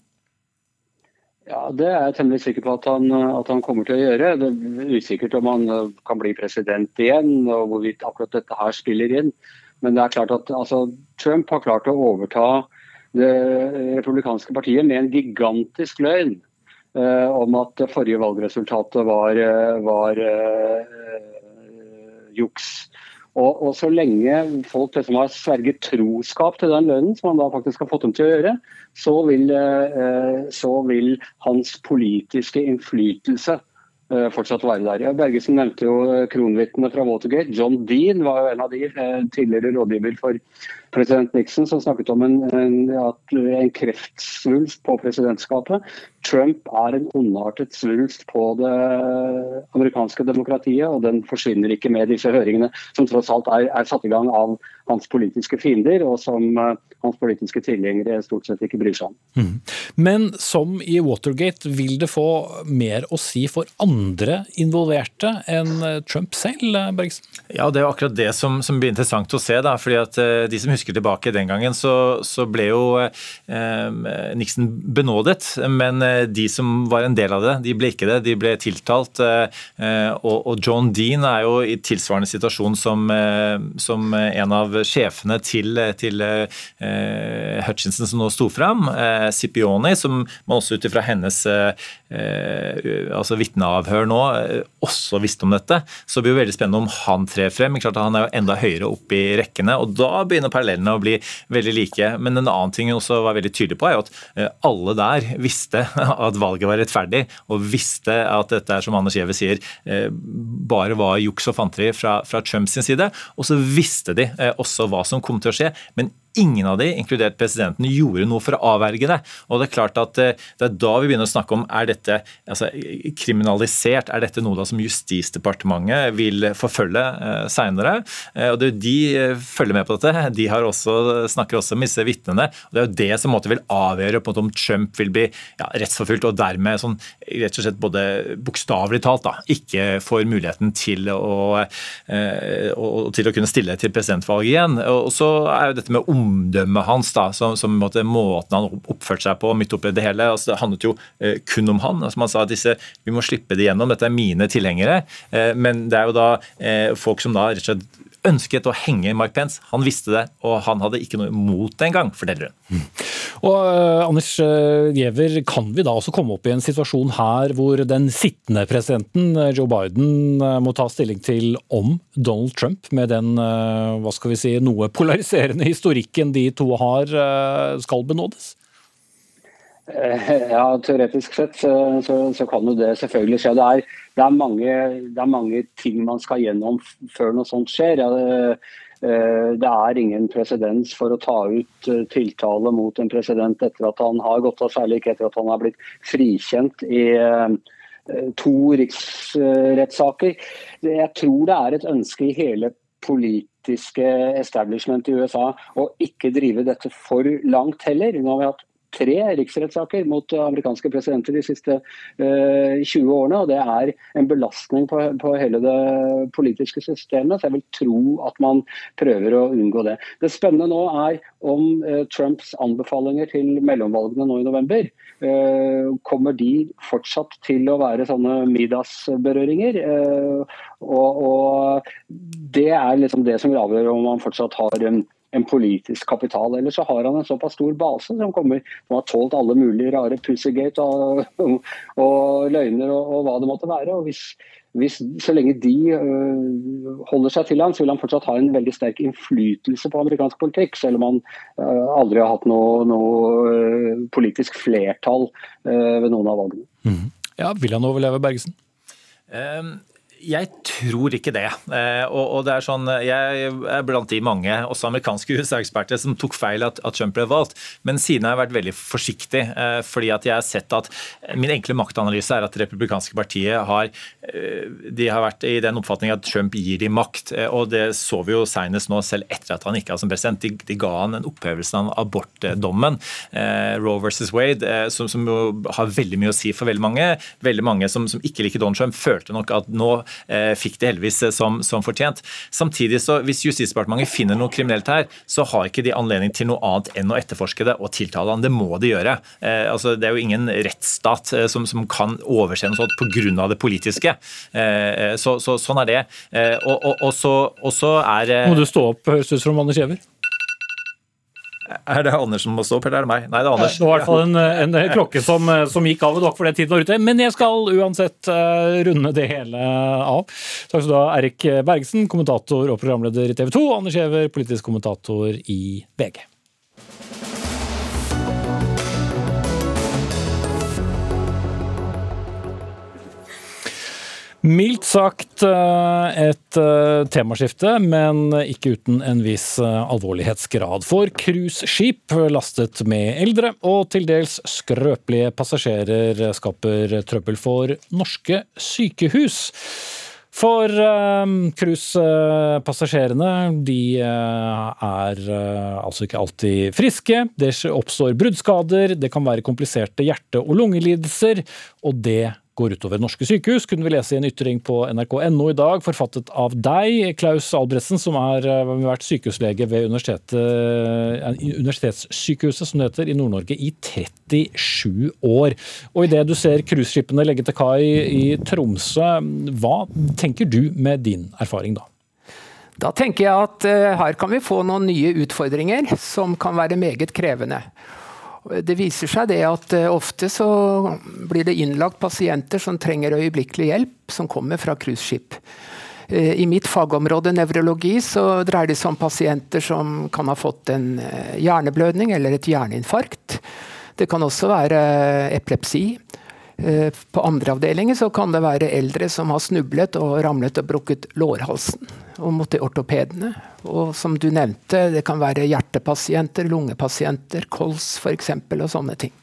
Ja, Det er jeg temmelig sikker på at han, at han, kommer til å gjøre. Det er usikkert om han eh, kan bli president igjen, og hvorvidt akkurat dette her spiller inn. Men det er klart at altså, Trump har klart å overta det republikanske partiet med en gigantisk løgn eh, om at forrige valgresultatet var, eh, var eh, juks. Og, og, så lenge folk liksom har sverget troskap til den lønnen, som han da faktisk har fått dem til å gjøre, så vil, eh, så vil hans politiske innflytelse eh, fortsatt være der. Bergesen nevnte jo eh, kronvitnene fra Watergate. John Dean var jo en av de tidligere rådgiver for president Nixon, som snakket om en, en, en kreftsvulst på presidentskapet. Trump er en ondartet svulst på det amerikanske demokratiet, og den forsvinner ikke med disse høringene, som tross alt er, er satt i gang av hans politiske fiender, og som uh, hans politiske tilgjengere stort sett ikke bryr seg om. Mm. Men som i Watergate, vil det få mer å si for andre involverte enn eh, Trump selv, eh, Bergsen? Ja, det er akkurat det som, som blir interessant å se. da, fordi at uh, De som husker tilbake den gangen, så, så ble jo uh, Nixon benådet. men de som var en del av det, de ble ikke det. De ble tiltalt. Eh, og John Dean er jo i tilsvarende situasjon som, eh, en av sjefene til, til eh, Hutchinson som nå sto fram. Sipioni, som man også ut ifra hennes altså vitneavhør nå også visste om dette. Så det blir jo veldig spennende om han trer frem. Klart Han er jo enda høyere oppe i rekkene, og da begynner parallellene å bli veldig like. Men en annen ting hun også var veldig tydelig på, er jo at alle der visste at valget var rettferdig, og visste at dette er som Anders Giæver sier, eh, bare var juks og fanteri fra, fra Trumps side. Og så visste de eh, også hva som kom til å skje. men Ingen av de, inkludert presidenten, gjorde noe for å avverge det. Og Det er klart at eh, det er da vi begynner å snakke om er dette altså, kriminalisert. Er dette noe da som Justisdepartementet vil forfølge eh, seinere? Eh, De eh, følger med på dette. De også, snakker også med disse vitnene. og Det er jo det som måtte vil avgjøre på om Trump vil bli ja, rettsforfulgt og dermed sånn, rett og slett både bokstavelig talt da, ikke får muligheten til å, eh, til å kunne stille til presidentvalget igjen. Og så er jo dette med om omdømmet hans, da, som, som måte, måten han oppførte seg på midt oppi det hele. Altså, det handlet jo eh, kun om han. Altså, man sa at disse, vi må slippe det gjennom, dette er mine tilhengere. Eh, men det er jo da eh, folk som da rett og slett ønsket å henge Mark Pence. Han visste det, og han hadde ikke noe imot det engang, forteller hun. Mm. Og uh, Anders uh, Giæver, kan vi da også komme opp i en situasjon her hvor den sittende presidenten, uh, Joe Biden, må ta stilling til om Donald Trump, med den hva skal vi si, noe polariserende historikken de to har, skal benådes? Ja, teoretisk sett så, så, så, kan jo det selvfølgelig skje. Det er, det, er mange, det er, mange, ting man skal gjennom før noe sånt skjer. Ja, det, eh, det, er ingen presedens for å ta ut eh, tiltale mot en president etter at han har gått av, særlig ikke etter at han har blitt frikjent i eh, to riksrettssaker. Jeg tror det er et ønske i hele politiske establishment i USA å ikke drive dette for langt heller. Nå har vi hatt tre riksrettssaker mot amerikanske presidenter de siste uh, eh, 20 årene. og Det er en belastning på, på, hele det politiske systemet. så Jeg vil tro at man prøver å unngå det. Det spennende nå er om uh, Trumps anbefalinger til mellomvalgene nå i november. Uh, kommer de fortsatt til å være sånne middagsberøringer? Og, og, Det er liksom det som vil avgjøre om man fortsatt har um, en politisk kapital. Eller så har han en såpass stor base som, kommer, som har tålt alle mulige rare Pussygate og, og, og løgner og, og, hva det måtte være. og hvis, hvis, Så lenge de øh, holder seg til han, så vil han fortsatt ha en veldig sterk innflytelse på amerikansk politikk, selv om han øh, aldri har hatt noe, noe øh, politisk flertall ved noen av valgene. Mm. Ja, Vil han overleve Bergesen? Um, Jeg tror ikke det. Eh, og, det er sånn, Jeg er blant de mange, også amerikanske USA-eksperter, som tok feil at, Trump ble valgt. Men siden har jeg vært veldig forsiktig. Eh, fordi at jeg har sett at Min enkle maktanalyse er at det republikanske partiet har, eh, de har vært i den oppfatning at Trump gir dem makt. Og det så vi jo senest nå, selv etter at han ikke var som president. De, de ga han en opphevelse av abortdommen, Roe versus Wade, som, som, har veldig mye å si for veldig mange. Veldig mange som, som ikke liker Donald Trump, følte nok at nå fikk det heldigvis eh, som, som fortjent. Samtidig så Hvis Justisdepartementet finner noe kriminelt her, så har ikke de anledning til noe annet enn å etterforske det og tiltale han. Det må de gjøre. Eh, altså, det er jo ingen rettsstat eh, som, som, kan overse noe sånt pga. det politiske. Eh, så, så, sånn er det. Eh, og, og, og, så, og, så, er Må du stå opp, høres ut som Anders Giæver? Er det Anders som må stå opp, eller er det meg? Nei, det er Anders. Det var i hvert fall en, en, klokke som, som, gikk av, og dere for det tiden var ute. Men jeg skal uansett uh, runde det hele av. Takk skal du ha, Erik Bergsen, kommentator og programleder i TV 2. Anders Giæver, politisk kommentator i VG. Mildt sagt eh, et eh, temaskifte, men ikke uten en viss eh, alvorlighetsgrad. For cruiseskip lastet med eldre og til dels skrøpelige passasjerer skaper trøbbel for norske sykehus. For cruisepassasjerene, de er altså ikke alltid friske. Det oppstår bruddskader, det kan være kompliserte hjerte- og lungelidelser, og det går utover norske sykehus, kunne vi lese i en ytring på nrk.no i dag, forfattet av deg, Klaus Albrechtsen, som har eh, vært sykehuslege ved eh, Universitetssykehuset som det heter, i Nord-Norge i 37 år. Og Idet du ser cruiseskipene legge til kai i Tromsø, hva tenker du med din erfaring da? Da tenker jeg at uh, her kan vi få noen nye utfordringer som kan være meget krevende. Det viser seg det at eh, ofte så blir det innlagt pasienter som trenger øyeblikkelig hjelp, som kommer fra cruiseskip. Eh, I mitt fagområde nevrologi så dreier det seg om pasienter som kan ha fått en eh, hjerneblødning eller et hjerneinfarkt. Det kan også være epilepsi. På andre avdelinger så kan det være eldre som har snublet og ramlet og brukket lårhalsen og mot de ortopedene. Og som du nevnte, det kan være hjertepasienter, lungepasienter, kols f.eks. og sånne ting.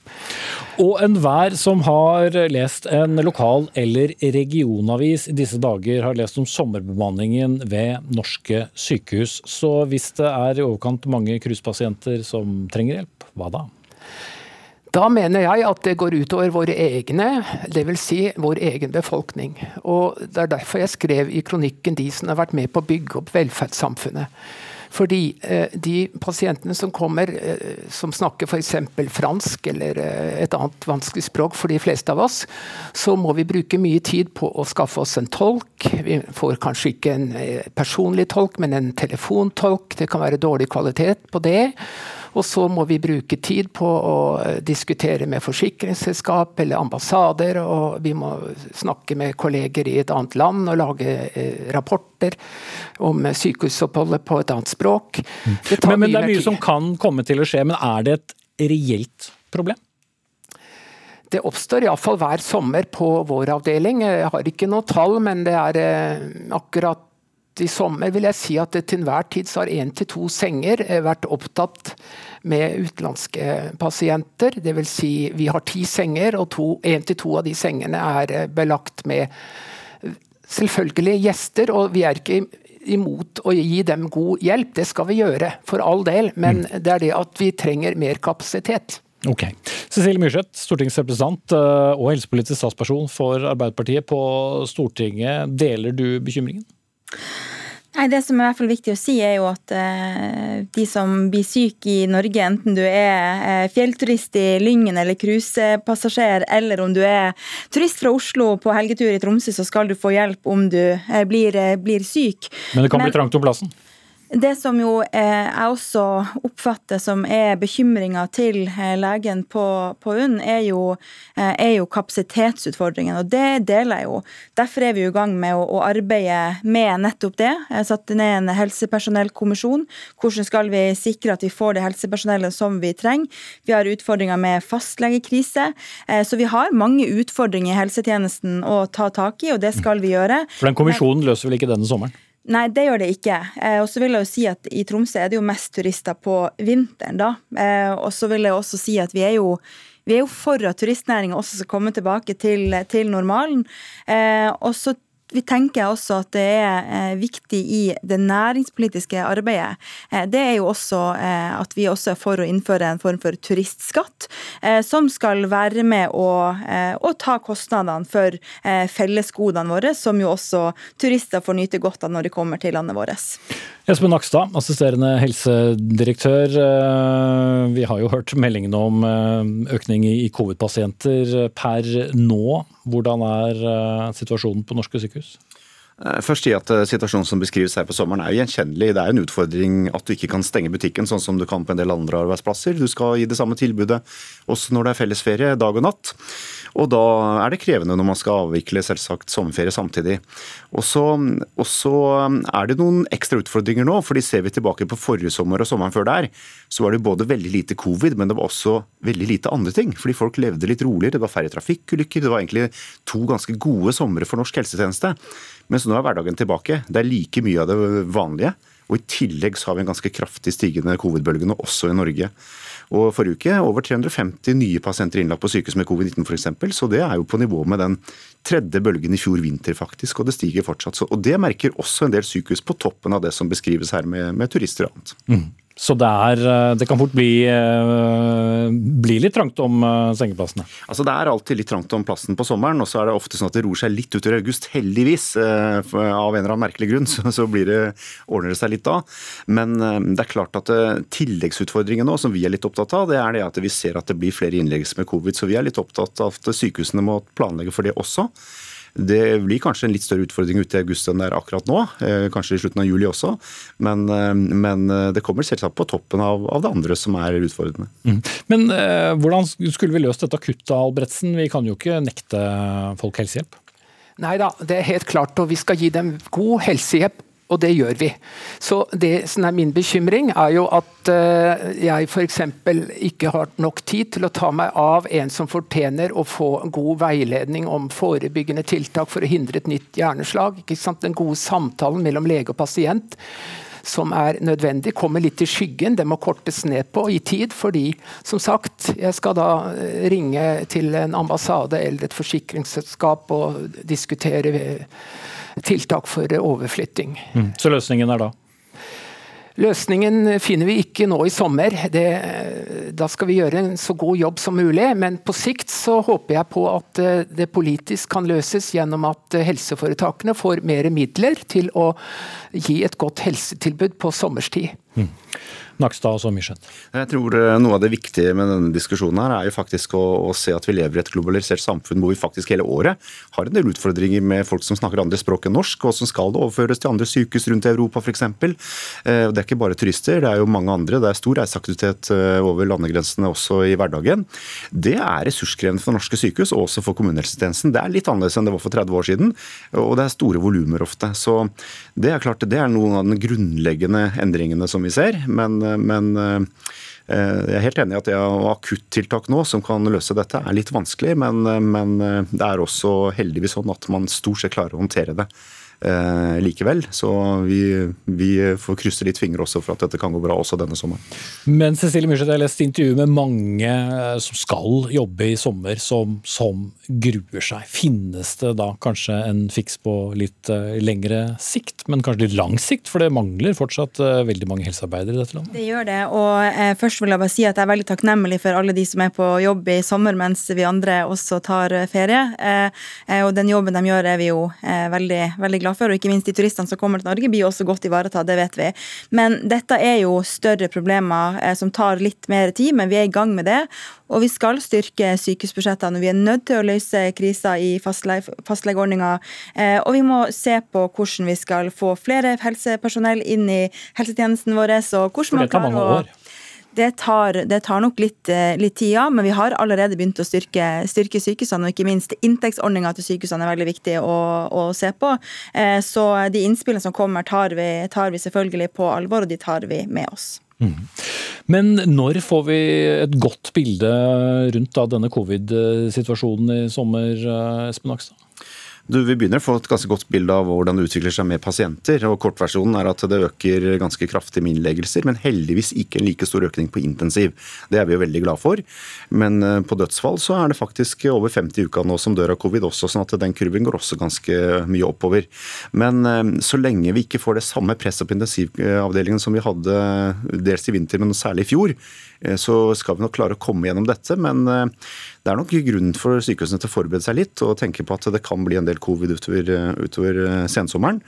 Og enhver som har lest en lokal- eller regionavis i disse dager, har lest om sommerbemanningen ved norske sykehus. Så hvis det er i overkant mange cruisepasienter som trenger hjelp, hva da? Da mener jeg at det går utover våre egne, dvs. Si vår egen befolkning. Og Det er derfor jeg skrev i kronikken de som har vært med på å bygge opp velferdssamfunnet. Fordi eh, de pasientene som kommer, eh, som snakker f.eks. fransk eller eh, et annet vanskelig språk for de fleste av oss, så må vi bruke mye tid på å skaffe oss en tolk. Vi får kanskje ikke en personlig tolk, men en telefontolk. Det kan være dårlig kvalitet på det. Og så må vi bruke tid på å eh, diskutere med forsikringsselskap eller ambassader, og vi må snakke med kolleger i et annet land og lage eh, rapporter om sykehusoppholdet på et annet språk. Mm. Det men, men det er mye tid. som kan komme til å skje, men er det et reelt problem? Det oppstår iallfall hver sommer på vår avdeling. Jeg har ikke noe tall, men det er eh, akkurat i sommer vil jeg si at til enhver tid så har én til to senger eh, vært opptatt med utenlandske pasienter. Dvs. Si vi har ti senger, og én til to av de sengene er eh, belagt med eh, selvfølgelig gjester. Og vi er ikke imot å gi dem god hjelp, det skal vi gjøre, for all del. Men mm. det er det at vi trenger mer kapasitet. Ok. Cecilie Myrseth, stortingsrepresentant og helsepolitisk statsperson for Arbeiderpartiet på Stortinget. Deler du bekymringen? Nei, Det som er i hvert fall viktig å si, er jo at eh, de som blir syke i Norge, enten du er eh, fjellturist i Lyngen eller cruisepassasjer, eller om du er turist fra Oslo på helgetur i Tromsø, så skal du få hjelp om du eh, blir, eh, blir syk. Men det kan Men, bli trangt om plassen? Det som jo eh, jeg også oppfatter som er bekymringa til eh, legen på, på UNN, er jo, eh, jo kapasitetsutfordringen. Og det deler jeg jo. Derfor er vi i gang med å, å arbeide med nettopp det. Jeg satte ned en helsepersonellkommisjon. Hvordan skal vi sikre at vi får det helsepersonellet som vi trenger? Vi har utfordringer med fastlegekrise. Så vi har mange utfordringer i helsetjenesten å ta tak i, og det skal vi gjøre. For den kommisjonen løser vel ikke denne sommeren? Nei, det gjør det ikke. Eh, og så vil jeg jo si at I Tromsø er det jo mest turister på vinteren. da. Eh, og så vil jeg også si at vi er jo, vi er jo for at turistnæringa også skal komme tilbake til, til normalen. Eh, og så vi tenker også at det er eh, viktig i det næringspolitiske arbeidet. Eh, det er jo også eh, at vi også er for å innføre en form for turistskatt, som skal være med å, å ta kostnadene for fellesgodene våre, som jo også turister får nyte godt av når de kommer til landet vårt. Espen Nakstad, assisterende helsedirektør. Vi har jo hørt meldingene om økning i covid-pasienter per nå. Hvordan er situasjonen på norske sykehus? Eh, først si at eh, Situasjonen som beskrives her på sommeren er gjenkjennelig. Det er en utfordring at du ikke kan stenge butikken sånn som du kan på en del andre arbeidsplasser. Du skal gi det samme tilbudet også når det er fellesferie, dag og natt. Og da er det krevende når man skal avvikle selvsagt sommerferie samtidig. Og så er det noen ekstra utfordringer nå. fordi Ser vi tilbake på forrige sommer og sommeren før der, så var det både veldig lite covid, men det var også veldig lite andre ting. Fordi folk levde litt roligere, det var færre trafikkulykker. Det var egentlig to ganske gode somre for norsk helsetjeneste. Mens nå er hverdagen tilbake. Det er like mye av det vanlige. Og I tillegg så har vi en ganske kraftig stigende covid-bølge nå, også i Norge. Og Forrige uke over 350 nye pasienter innlagt på sykehus med covid-19 f.eks. Så det er jo på nivå med den tredje bølgen i fjor vinter, faktisk. Og det stiger fortsatt. Og det merker også en del sykehus på toppen av det som beskrives her med, med turister og annet. Mm. Så det, er, eh, det, kan fort bli, eh, bli, litt trangt om eh, sengeplassene? Altså Det er alltid litt trangt om plassen på sommeren, og så er det ofte sånn at det roer seg litt utover august. Heldigvis, av en eller annen merkelig grunn, så, så det, ordner det seg litt da. Men det er klart at tilleggsutfordringen nå, som vi er litt opptatt av, det er det at vi ser at det blir flere innleggelser med covid. Så vi er litt opptatt av at sykehusene må planlegge for det også. Det blir kanskje en litt større utfordring ute i august enn det er akkurat nå. Eh, kanskje i slutten av juli også. Men, eh, men eh, det kommer selvsagt på toppen av, av, det andre som er utfordrende. Mm. Men eh, hvordan skulle vi løst dette akuttet, Albretsen? Vi kan jo ikke nekte folk helsehjelp? Nei da, det er helt klart. Og vi skal gi dem god helsehjelp og det gjør vi. Så det som er min bekymring, er jo at uh, jeg f.eks. ikke har nok tid til å ta meg av en som fortjener å få god veiledning om forebyggende tiltak for å hindre et nytt hjerneslag. Den gode samtalen mellom lege og pasient som er nødvendig, kommer litt i skyggen. Det må kortes ned på i tid, fordi som sagt, jeg skal da eh, ringe til en ambassade eller et forsikringsselskap og diskutere tiltak for overflytting. Mm. Så løsningen er da? Løsningen finner vi ikke nå i sommer. Det, da skal vi gjøre en så god jobb som mulig. Men på sikt så håper jeg på at eh, det politisk kan løses gjennom at helseforetakene får mer midler til å gi et godt helsetilbud på sommerstid. Mm. Nakstad og Myrseth? Jeg tror eh, noe av det viktige med denne diskusjonen her er jo faktisk å, å, se at vi lever i et globalisert samfunn hvor vi faktisk hele året har en del utfordringer med folk som snakker andre språk enn norsk, og som skal det overføres til andre sykehus rundt i Europa f.eks. Eh, det er ikke bare turister, det er jo mange andre. Det er stor reiseaktivitet eh, over landegrensene også i hverdagen. Det er ressurskrevende for norske sykehus, og også for kommunehelsetjenesten. Det er litt annerledes enn det var for 30 år siden, og det er store volumer ofte. Så det er klart det er noen av de grunnleggende endringene som vi ser. men men eh, jeg er helt enig i at det er akuttiltak nå som kan løse dette, er litt vanskelig. Men, men det er også heldigvis sånn at man stort sett klarer å håndtere det eh, likevel. Så vi, vi, får krysse litt fingre også for at dette kan gå bra også denne sommeren. Men Cecilie Myrseth, jeg har lest intervju med mange eh, som skal jobbe i sommer, som, som, gruer seg. Finnes det da kanskje en fiks på litt uh, lengre sikt, men kanskje litt lang sikt? For det mangler fortsatt uh, veldig mange helsearbeidere i dette landet. Det gjør det. Og eh, først vil jeg bare si at jeg er veldig takknemlig for alle de som er på jobb i sommer, mens vi andre også tar ferie. Eh, og den jobben de gjør er vi jo veldig, veldig glad for. Og ikke minst de turistene som kommer til Norge, blir også godt ivaretatt, det vet vi. Men dette er jo større problemer eh, som tar litt mer tid, men vi er i gang med det. Og vi skal styrke sykehusbudsjettene. Vi er nødt til å løse krisa i fastlegeordninga. Eh, og vi må se på hvordan vi skal få flere helsepersonell inn i helsetjenesten vår. Og hvordan man klarer år. Det tar, det tar, nok litt, eh, litt tid, ja, men vi har allerede begynt å styrke, styrke sykehusene. Og ikke minst inntektsordninga til sykehusene er veldig viktig å, å se på. Eh, så de innspillene som kommer, tar vi, tar vi, selvfølgelig på alvor, og de tar vi med oss. Mm. Men når får vi et godt bilde rundt denne covid-situasjonen i sommer, eh, Espen Akstad? Du, vi begynner å få et ganske godt bilde av hvordan det utvikler seg med pasienter. og Kortversjonen er at det øker ganske kraftig med innleggelser, men heldigvis ikke en like stor økning på intensiv. Det er vi jo veldig glad for. Men eh, på dødsfall så er det faktisk over 50 uker nå som dør av covid også, sånn at den kurven går også ganske mye oppover. Men eh, så lenge vi ikke får det samme presset på intensivavdelingen som vi hadde dels i vinter, men særlig i fjor, Eh, så skal vi nok klare å komme gjennom dette. Men eh, det er nok grunn for sykehusene til å forberede seg litt og tenke på at det kan bli en del covid utover, eh, utover sensommeren.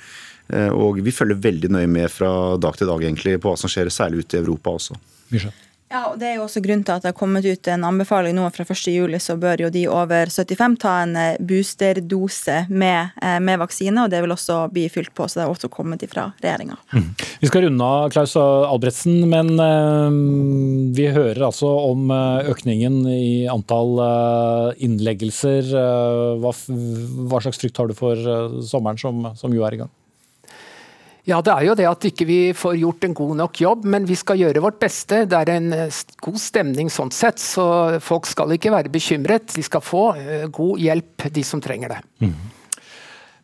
Og vi følger veldig nøye med fra dag til dag egentlig på hva som skjer, særlig ute i Europa også. Misha. Ja, og Det er jo også grunnen til at det har kommet ut en anbefaling nå fra 1.7, så bør jo de over 75 ta en eh, boosterdose med, eh, med vaksine. og Det vil også bli fylt på, så det har også kommet fra regjeringa. Mm. Vi skal runde av Klaus Albretsen, men uh, vi hører altså om økningen i antall innleggelser. Hva, hva, slags frykt har du for sommeren som, som jo er i gang? Ja, det er jo det at ikke vi får gjort en god nok jobb, men vi skal gjøre vårt beste. Det er en eh, god stemning sånn sett, så folk skal ikke være bekymret. De skal få eh, god hjelp, de som trenger det. Mm.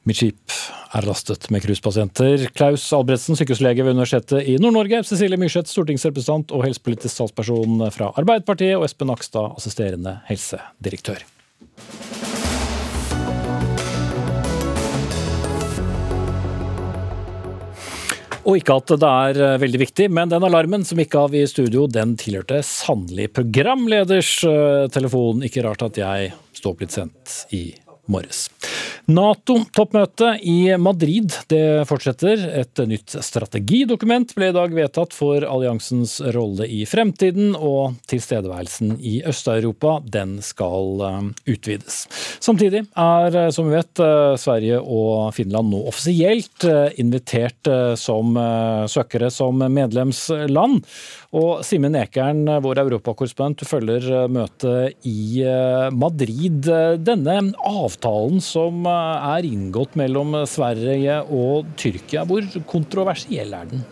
Mitt skip er lastet med cruisepasienter. Klaus Albretsen, sykehuslege ved Universitetet i Nord-Norge. Cecilie Myrseth, stortingsrepresentant og helsepolitisk talsperson fra Arbeiderpartiet. Og Espen Nakstad, assisterende helsedirektør. Og ikke at det er eh, veldig viktig, men den alarmen som gikk av i studio, den tilhørte sannelig programleders eh, telefon. Ikke rart at jeg står opp litt sent i morges. Nato-toppmøte i Madrid det fortsetter. Et nytt strategidokument ble i dag vedtatt for alliansens rolle i fremtiden, og tilstedeværelsen i Øst-Europa den skal eh, utvides. Samtidig er, eh, som vi vet, eh, Sverige og Finland nå offisielt invitert som søkere som medlemsland. Og Simen Ekern, vår europakorrespondent, følger møtet i Madrid. Denne avtalen som er inngått mellom Sverige og Tyrkia. Hvor kontroversiell er den?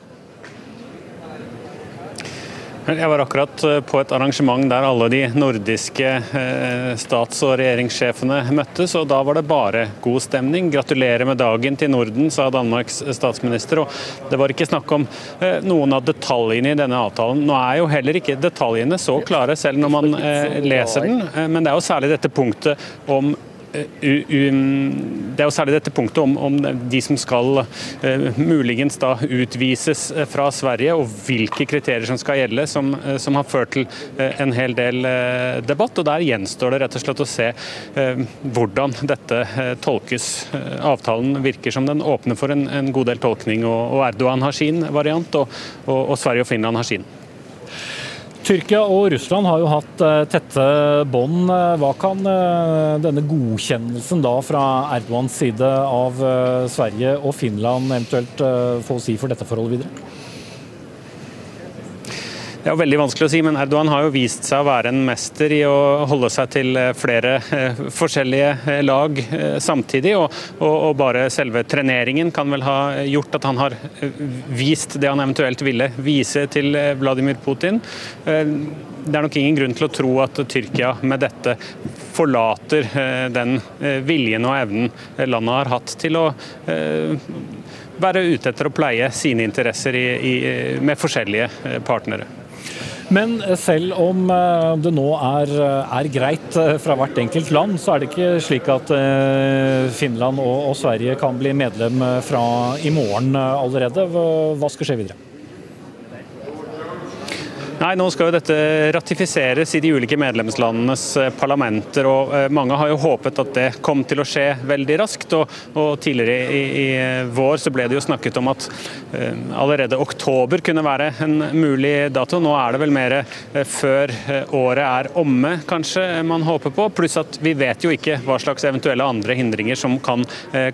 Jeg var akkurat eh, på et arrangement der alle de nordiske eh, stats- og regjeringssjefene møttes, og da var det bare god stemning. Gratulerer med dagen til Norden, sa Danmarks statsminister. Og det var ikke snakk om eh, noen av detaljene i denne avtalen. Nå er jo heller ikke detaljene så klare, selv når man leser den, men det er jo særlig dette punktet om det er jo særlig dette punktet om, om de som skal uh, muligens da utvises eh, fra Sverige, og hvilke kriterier som skal gjelde, som, uh, som har ført til en hel del debatt. og Der gjenstår det rett og slett å se hvordan dette tolkes. Avtalen virker som den åpner for en, en god del tolkning, og, og Erdogan har sin variant, og, og, og Sverige og Finland har sin. Tyrkia og Russland har jo hatt eh, tette bånd. Hva kan eh, denne godkjennelsen da fra Erdogans side av eh, Sverige og Finland eventuelt få si for dette forholdet videre? Er veldig vanskelig å si, men Erdogan har jo vist seg å være en mester i å holde seg til eh, flere eh, forskjellige eh, lag samtidig. Og, og, og, bare selve treneringen kan vel ha gjort at han har vist det han eventuelt ville vise til Vladimir Putin. Det er nok ingen grunn til å tro at Tyrkia med dette forlater den viljen og evnen landet har hatt til å være ute etter å pleie sine interesser i, i, med forskjellige partnere. Men selv om eh, det nå er, er, greit eh, fra hvert enkelt land, så er det ikke slik at eh, Finland og, og Sverige kan bli medlem fra i morgen allerede. Hva skal skje videre? Nei, Nå skal jo dette ratifiseres i de ulike medlemslandenes eh, parlamenter. og eh, Mange har jo håpet at det kom til å skje veldig raskt. og, og Tidligere i, i, vår så ble det jo snakket om at allerede oktober kunne være en mulig dato. Nå er det vel mer før året er omme, kanskje, man håper på. Pluss at vi vet jo ikke hva slags eventuelle andre hindringer som kan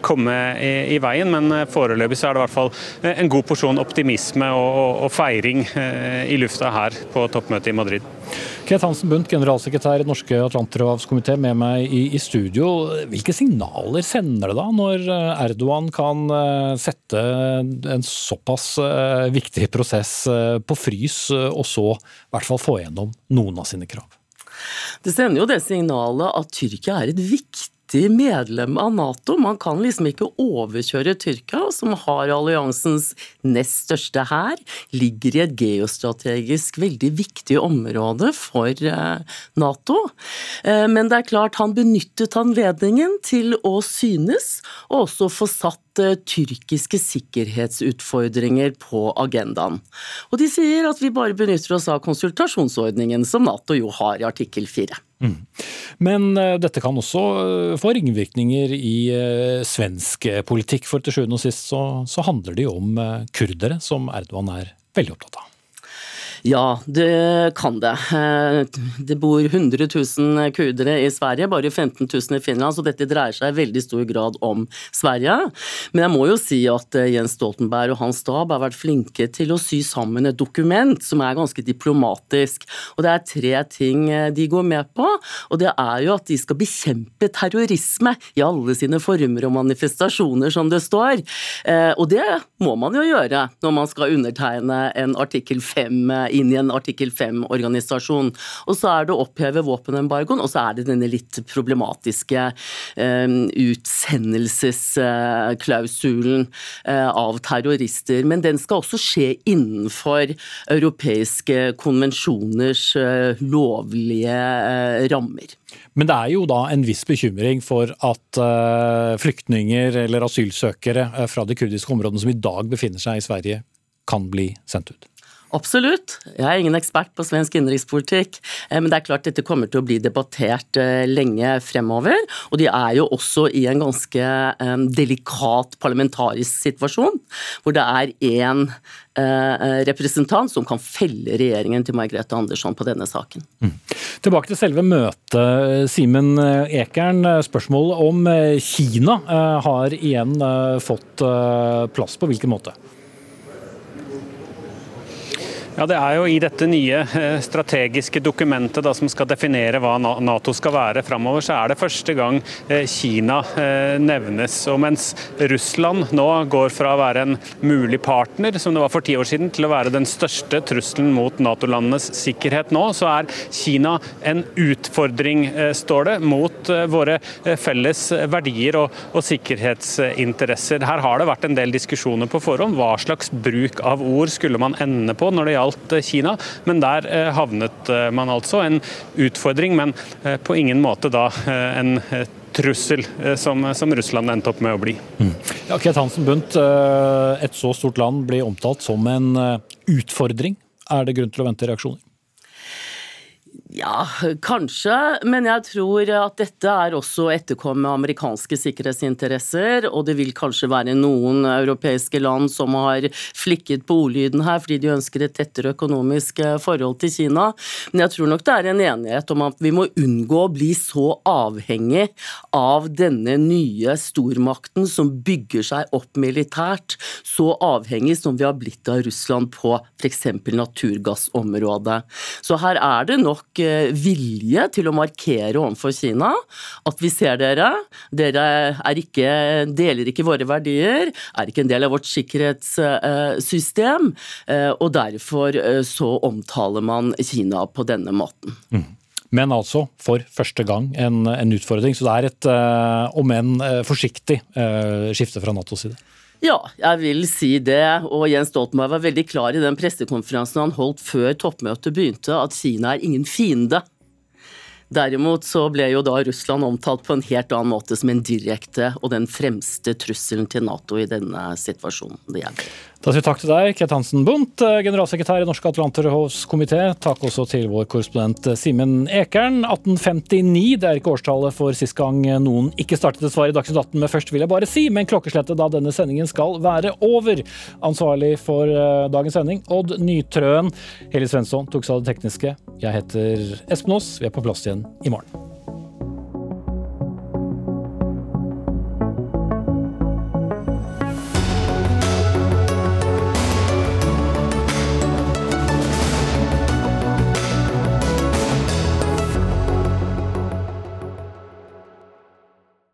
komme i, i, veien. Men foreløpig så er det i hvert fall en god porsjon optimisme og, og, og feiring i lufta her på toppmøtet i Madrid. Ket Hansen Bundt, generalsekretær i Den norske atlanterhavskomité, med meg i, i, studio. Hvilke signaler sender det da, når eh, Erdogan kan eh, sette en såpass eh, viktig prosess på frys, og så i hvert fall få gjennom noen av sine krav? Det sender jo det signalet at Tyrkia er et viktig viktig medlem av Nato. Man kan liksom ikke overkjøre Tyrkia, som har alliansens nest største hær, ligger i et geostrategisk veldig viktig område for eh, Nato. Eh, men det er klart han benyttet anledningen til å synes, og også få satt eh, tyrkiske sikkerhetsutfordringer på agendaen. Og de sier at vi bare benytter oss av konsultasjonsordningen som Nato jo har i artikkel 4. Mm. Men uh, dette kan også uh, få ringvirkninger i uh, svensk politikk, for til sjuende og sist så, så handler det jo om kurdere, som Erdogan er veldig opptatt av. Ja, det kan det. Eh, det bor 100 000 kurdere i Sverige, bare 15 000 i Finland, så dette dreier seg i veldig stor grad om Sverige. Men jeg må jo si at eh, Jens Stoltenberg og hans stab har vært flinke til å sy sammen et dokument som er ganske diplomatisk. Og det er tre ting eh, de går med på, og det er jo at de skal bekjempe terrorisme i alle sine former og manifestasjoner, som det står. Og det må man jo gjøre når man skal undertegne en artikkel 5 inn i en artikkel 5-organisasjon. Og så er det å oppheve våpenembargoen, og så er det denne litt problematiske eh, utsendelsesklausulen eh, av terrorister. Men den skal også skje innenfor europeiske konvensjoners eh, lovlige eh, rammer. Men det er jo da en viss bekymring for at uh, flyktninger eller asylsøkere uh, fra de kurdiske områdene som i dag befinner seg i Sverige, kan bli sendt ut? Absolutt. Jeg er ingen ekspert på svensk innenrikspolitikk, eh, men det er klart dette kommer til å bli debattert eh, lenge fremover. Og de er jo også i en ganske eh, delikat parlamentarisk situasjon, hvor det er én representant som kan felle regjeringen til Margrethe Andersson på denne saken. Mm. Tilbake til selve møtet. Simen Ekern, spørsmål om Kina har igjen fått plass. På hvilken måte? Ja, Det er jo i dette nye eh, strategiske dokumentet da, som skal definere hva Nato skal være framover, så er det første gang eh, Kina eh, nevnes. Og mens Russland nå går fra å være en mulig partner, som det var for ti år siden, til å være den største trusselen mot Nato-landenes sikkerhet nå, så er Kina en utfordring, står det, mot våre felles verdier og, og sikkerhetsinteresser. Her har det vært en del diskusjoner på forhånd. Hva slags bruk av ord skulle man ende på når det gjaldt eh, Kina. Men der eh, havnet eh, man altså. En utfordring, men på ingen måte da en trussel som, som, Russland endte opp med å bli. Mm. Ja, Ket Hansen Bundt, et så stort land blir omtalt som en utfordring. Er det grunn til å vente reaksjoner? Ja, kanskje, men jeg tror at dette er også å etterkomme amerikanske sikkerhetsinteresser, og det vil kanskje være noen europeiske land som har flikket på ordlyden her fordi de ønsker et tettere økonomisk eh, forhold til Kina. Men jeg tror nok det er en enighet om at vi må unngå å bli så avhengig av denne nye stormakten som bygger seg opp militært, så avhengig som vi har blitt av Russland på f.eks. naturgassområdet. Så her er det nok vilje til å markere overfor Kina at vi ser dere, dere ikke, deler ikke våre verdier, er ikke en del av vårt sikkerhetssystem, eh, og derfor eh, så omtaler man Kina på denne måten. Mm. Men altså for første gang en, en, utfordring. Så det er et, eh, om enn forsiktig, skifte fra Natos side. Ja, jeg vil si det. Og Jens Stoltenberg var veldig klar i den pressekonferansen han holdt før toppmøtet begynte, at Kina er ingen fiende. Derimot så ble jo da Russland omtalt på en helt annen måte som en direkte og den fremste trusselen til Nato i denne situasjonen det gjelder. Da sier vi takk til deg, Ket Hansen Bundt, generalsekretær i Norske Atlanterhavskomité. Takk også til vår korrespondent Simen Ekern. 1859, det er ikke årstallet for sist gang noen ikke startet et svar i Dagsnytt 18 med først, vil jeg bare si, men klokkeslettet da denne sendingen skal være over. Ansvarlig for eh, dagens sending, Odd Nytrøen. Heli Svensson tok seg av det tekniske. Jeg heter Espen Aas. Vi er på plass igjen i morgen.